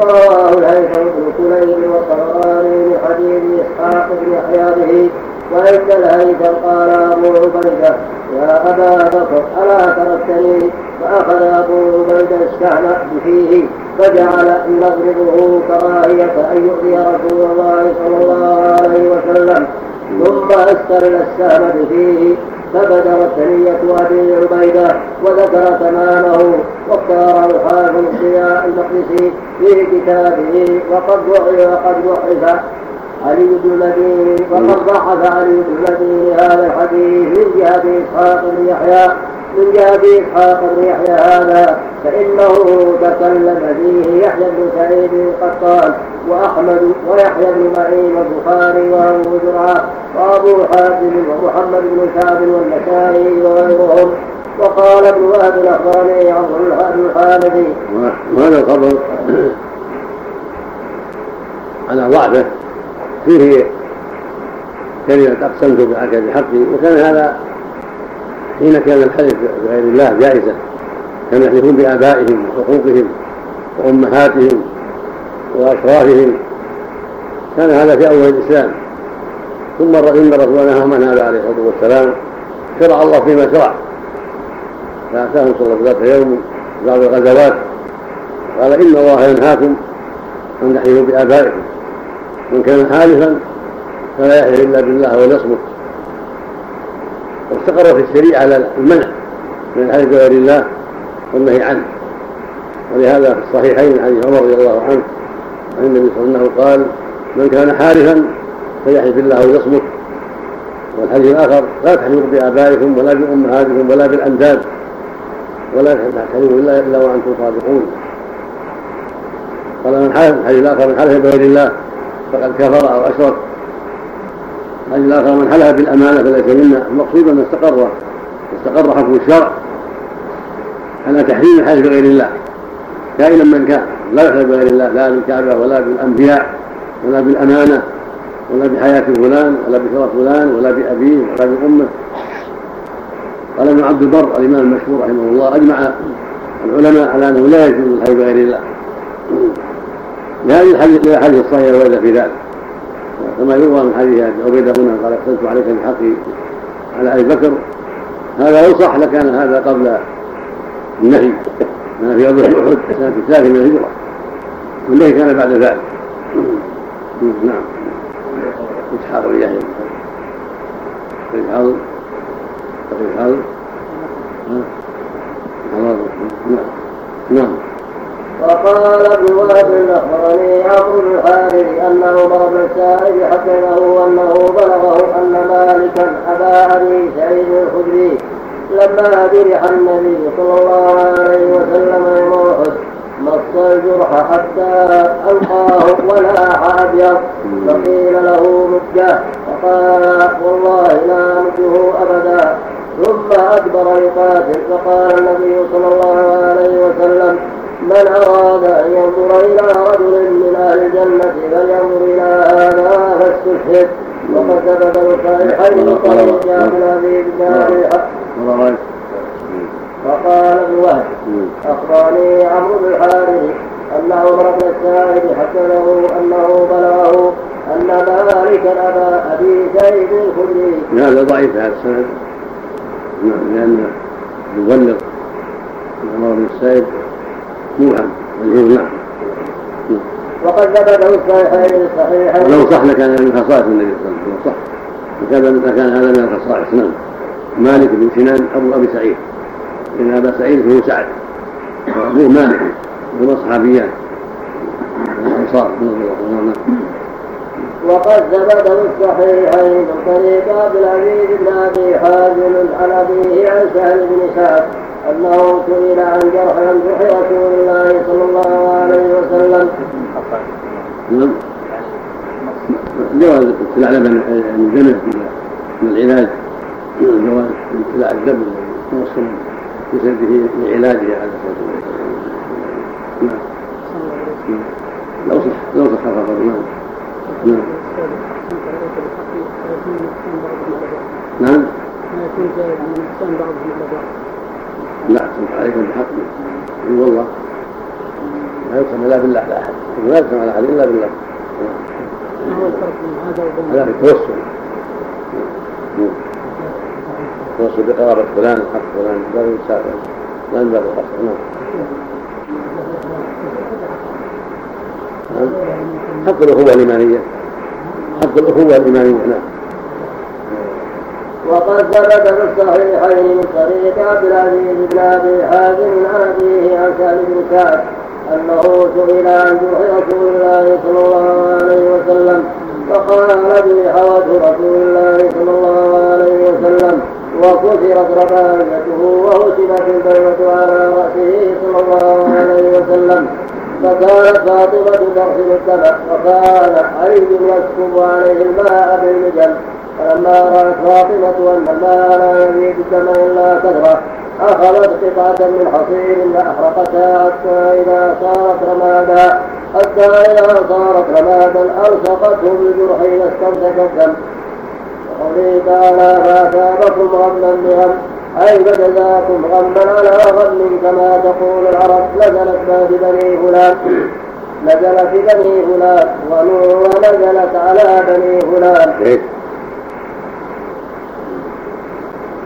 ورواه الهيثم بن سليم والطبراني من حديث إسحاق بن يحيى به وإن الهيثم قال أبو عبيدة يا أبا بكر ألا تركتني فأخذ أبو عبيدة السهم فيه فجعل يضربه كراهية أن يؤذي رسول الله صلى الله عليه وسلم. ثم استرل السهم فيه فبدر الثنية أبي عبيدة وذكر تمامه واختار الحافظ الضياء المقدسي في كتابه وقد وقد ضعف علي بن المدين وقد ضعف علي بن المدين هذا الحديث من جهة إسحاق بن يحيى. من جهة إسحاق بن يحيى هذا فإنه تكلم فيه يحيى بن سعيد القطان وأحمد ويحيى بن معين والبخاري وأبو زرعة وأبو حاتم ومحمد بن كعب والنسائي وغيرهم. وقال ابن وهب الأخبرني عمرو الحامدي وهذا الخبر على ضعفه فيه كلمة أقسمت بحقي وكان هذا حين كان الحلف بغير الله جائزا. كانوا يحلفون بآبائهم وحقوقهم وأمهاتهم وأشرافهم. كان هذا في أول الإسلام. ثم إن الرسول نهى من هذا عليه الصلاة والسلام شرع الله فيما شرع. فأتاهم صلى الله وسلم يوم بعض الغزوات. قال إن الله ينهاكم أن تحلفوا بآبائكم. من كان حالفا فلا يحلف إلا بالله وليصمت واستقر في الشريعة على المنع من الحلف بغير الله والنهي عنه. ولهذا في الصحيحين حديث عمر رضي الله عنه عن النبي صلى الله عليه وسلم قال من كان حالفا فليحلف بالله ويصمت. والحديث الآخر لا تحلفوا بآبائكم ولا بأمهاتكم ولا بالانداد ولا تحلفوا الا إلا وأنتم صادقون. قال من حلف الحديث الآخر من حلف بغير الله فقد كفر أو أشرك. الحديث الآخر من حلف بالأمانة فليس منا المقصود أن استقر استقر حكم الشرع على تحريم الحلف بغير الله. كائنا من كان لا يحلف بغير الله لا بالكعبة ولا بالأنبياء ولا بالأمانة ولا بحياة فلان ولا بشرف فلان ولا بأبيه ولا بأمه. قال ابن عبد البر الإمام المشهور رحمه الله أجمع العلماء على أنه لا يجوز الحلف بغير الله. لهذه الحديث الصحيح الوارده في ذلك. كما يروى من حديث عبيدة هنا قال اقسمت عليك بحقي على أبي بكر. هذا لو صح لكان هذا قبل النهي. كان في غزوه أحد. سنه الثالثه من الهجره والنهي كان بعد ذلك. نعم. اسحاق بن يحيى الحظ الحظ نعم. وقال ابن وهب اخبرني بن الحارث انه عمر بن السائب حدثه انه بلغه ان مالكا ابا ابي سعيد الخدري لما برح النبي صلى الله عليه وسلم يوم احد مص الجرح حتى القاه ولاح ابيض فقيل له مده فقال والله لا مده ابدا. ثم أدبر يقاتل فقال النبي صلى الله عليه وسلم من أراد أن ينظر إلى رجل من أهل الجنة فلينظر إلى هذا فاستشهد وقد ثبت الصحيحين من طريق عبد العزيز بن فقال ابن وهب أخبرني عمرو بن الحارث أن عمر بن السائب حدثه أنه بلغه أن مالكا أبا أبي سعيد الخدري. هذا ضعيف هذا السند؟ لأن يبلغ عمر بن السائب مجهول نعم وقد ثبت الصحيحين الصحيحين ولو صح لكان من خصائص النبي صلى الله عليه وسلم. صح. لكان هذا من الخصائص نعم مالك بن سنان أبو أبي سعيد. إن أبا سعيد هو سعد. وابوه مالك هما صحابيان الانصار نعم وقد ثبت في الصحيحين من طريق عبد العزيز بن أبي حازم عن ابيه عن سهل بن سعد أنه سئل عن جرح يمدح رسول الله صلى الله عليه وسلم. نعم. جواز ابتلاع لبن الدم من العلاج. جواز ابتلاع الدم الموصل في سده لعلاجه على الصلاه والسلام نعم. لو صح لو صح الخبر نعم. نعم. نعم. ما يكون زائد عن الإنسان بعضهم إلى بعض لا تنفع عليكم بحق إي والله. لا يقسم إلا بالله لا أحد. لا يقسم على أحد إلا بالله. ما هو الفرق بين هذا وبين هذا التوسل التوسل بقرابة فلان حق فلان لا يسافر لا ينبغي القصر نعم. حق الأخوة الإيمانية. حق الأخوة الإيمانية نعم. وقد ثبت في الصحيحين من طريق عبد العزيز بن أبي حازم عن ابيه عن سهل بن كعب أنه سئل عن جرح رسول الله صلى الله عليه وسلم فقال الذي حوته رسول الله صلى الله عليه وسلم وكسرت رباعيته وهتمت البيضة على رأسه صلى الله عليه وسلم. فكانت فاطمة تغسل الدم وكان علي يسكب عليه الماء بالمجل؟ فلما رأت فاطمة أن الماء لا يزيد الدم إلا كثرة أخذت قطعة من حصير فأحرقتها حتى إذا صارت رمادا حتى إذا صارت رمادا ألصقته بالجرح إذا استمسك الدم. وقوله تعالى فأثابكم غما بغم أي فجزاكم غما على غم كما تقول العرب نزلت ما بني فلان. نزلت بني فلان ونزلت على بني فلان.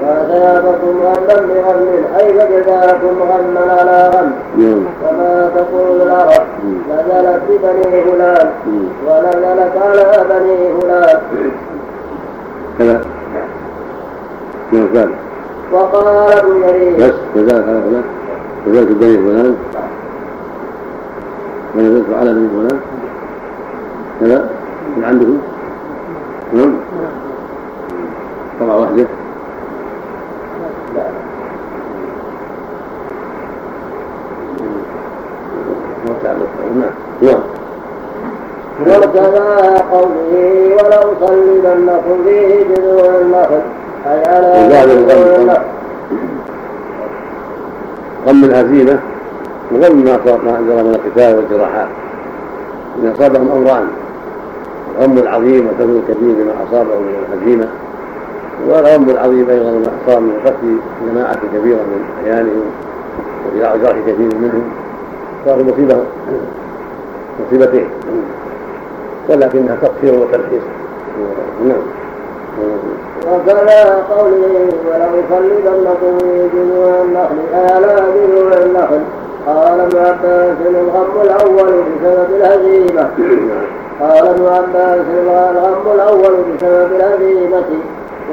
فأثابكم غما بغم أي فجزاكم غما على غم. نعم. كما تقول العرب نزلت ببني فلان ونزلت على بني فلان كذا. نعم وقال ابن جرير بس كذلك على فلان نزلت بني فلان ونزلت على بني فلان كذا. من عندكم؟ نعم. طبعا واحدة. نعم قوله ولو صلبنكم فيه جذوع النخل اي على غم الهزيمه وغم ما انزل من القتال والجراحات ان اصابهم امران الغم العظيم والحزن الكبير بما اصابه من الهزيمه والغم العظيم أيضا ما اصاب من قتل جماعة كبيرة من اعيانهم وجراح كثير منهم. صار مصيبه مصيبتين. ولكنها تقصير وتلخيص نعم. وكذا قوله ولأصلبنكم في جذوع النخل آلا جذوع النخل. قال ابن عباس الغم الأول بسبب الهزيمة. قال ابن عباس الغم الأول بسبب الهزيمة.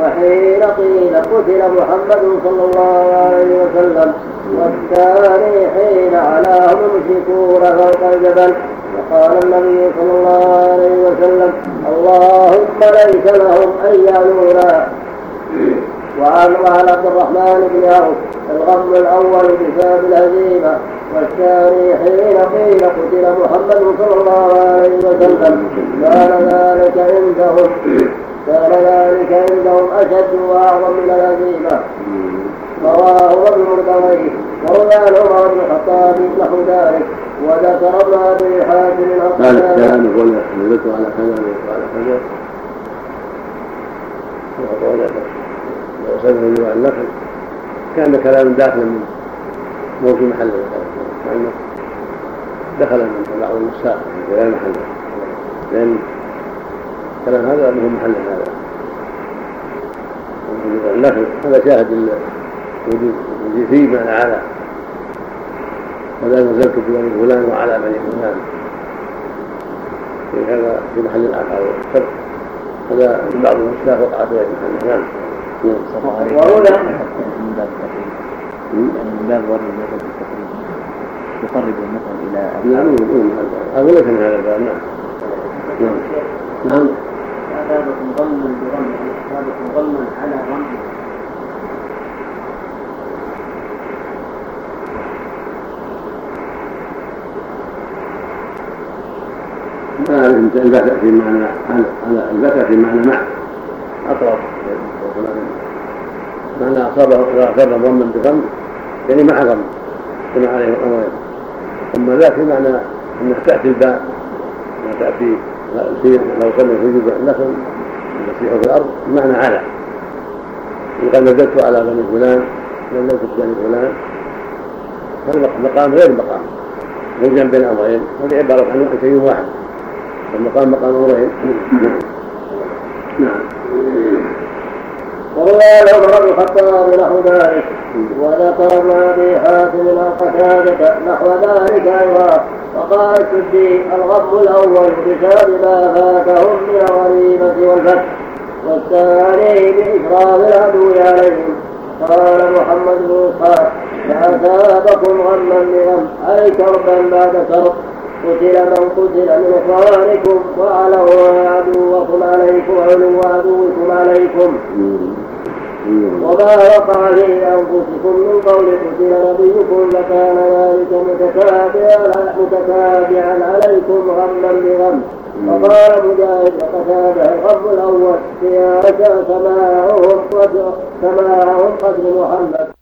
وحين قيل قتل محمد صلى الله عليه وسلم والثاني حين علاهم المشركون فوق الجبل. فقال النبي صلى الله عليه وسلم اللهم ليس لهم أن يعلونا وعن وعن عبد الرحمن بن عوف الغم الأول بسبب الهزيمة والثاني حين قيل قتل محمد صلى الله عليه وسلم. كان ذلك عندهم. كان ذلك عندهم أشد وأعظم من الهزيمه رواه ابن مردويه وروي عن عمر بن الخطاب نحو ذلك وذكر ابن ابي حاتم هذا الكلام يقول نزلت على كذا وعلى كذا. جوع النخل كان كلام داخلا من مو في محل دخل من بعض النساء في غير محله. لأن كلام هذا له محل هذا؟ النخل هذا شاهد وجود فيه معنى على. ولا نزلت في بني فلان وعلى بني فلان. في هذا في محل والشرط هذا في بعض النساء وقع في محل نعم. وروي من باب التقريب. يعني من باب ورد المثل بالتقريب. يقرب المثل إلى نعم أقول لك من هذا الباب. نعم. نعم. أثابكم ظلما برمل أثابكم ظلما على رمل البتة في معنى البتة في معنى مع أقرب معنى أصابه إذا أصاب ضما بغم يعني مع غم كما عليه الأمرين أما ذاك في معنى أنها تأتي الباء ما تأتي لو صلى في جزء النخل يسيح في الأرض بمعنى على. يقال نزلت على بني فلان نزلت بني فلان. هذا مقام غير مقام. يجمع بين أمرين. هذه عبارة عن شيء واحد. المقام مقام أمرين. نعم. وروى عمر بن الخطاب نحو ذلك. وذكر ابن ابي حاتم عن قتاده نحو ذلك أيضا. وقال السدي الغم الأول بسبب ما فاتهم من الغريبه والفتح والثاني بإكرام العدو عليهم قال محمد بن إسحاق فأثابكم غما بغم أي كربا بعد كرب قتل من قتل من إخوانكم. وعلوا عدوكم عليكم علو عدوكم عليكم. وما وقع في أنفسكم من قول قتل نبيكم فكان ذلك متتابعا متتابعا عليكم غما بغم. وقال مجاهد وقتاده الغم الأول في سماعهم سماعهم قدر محمد.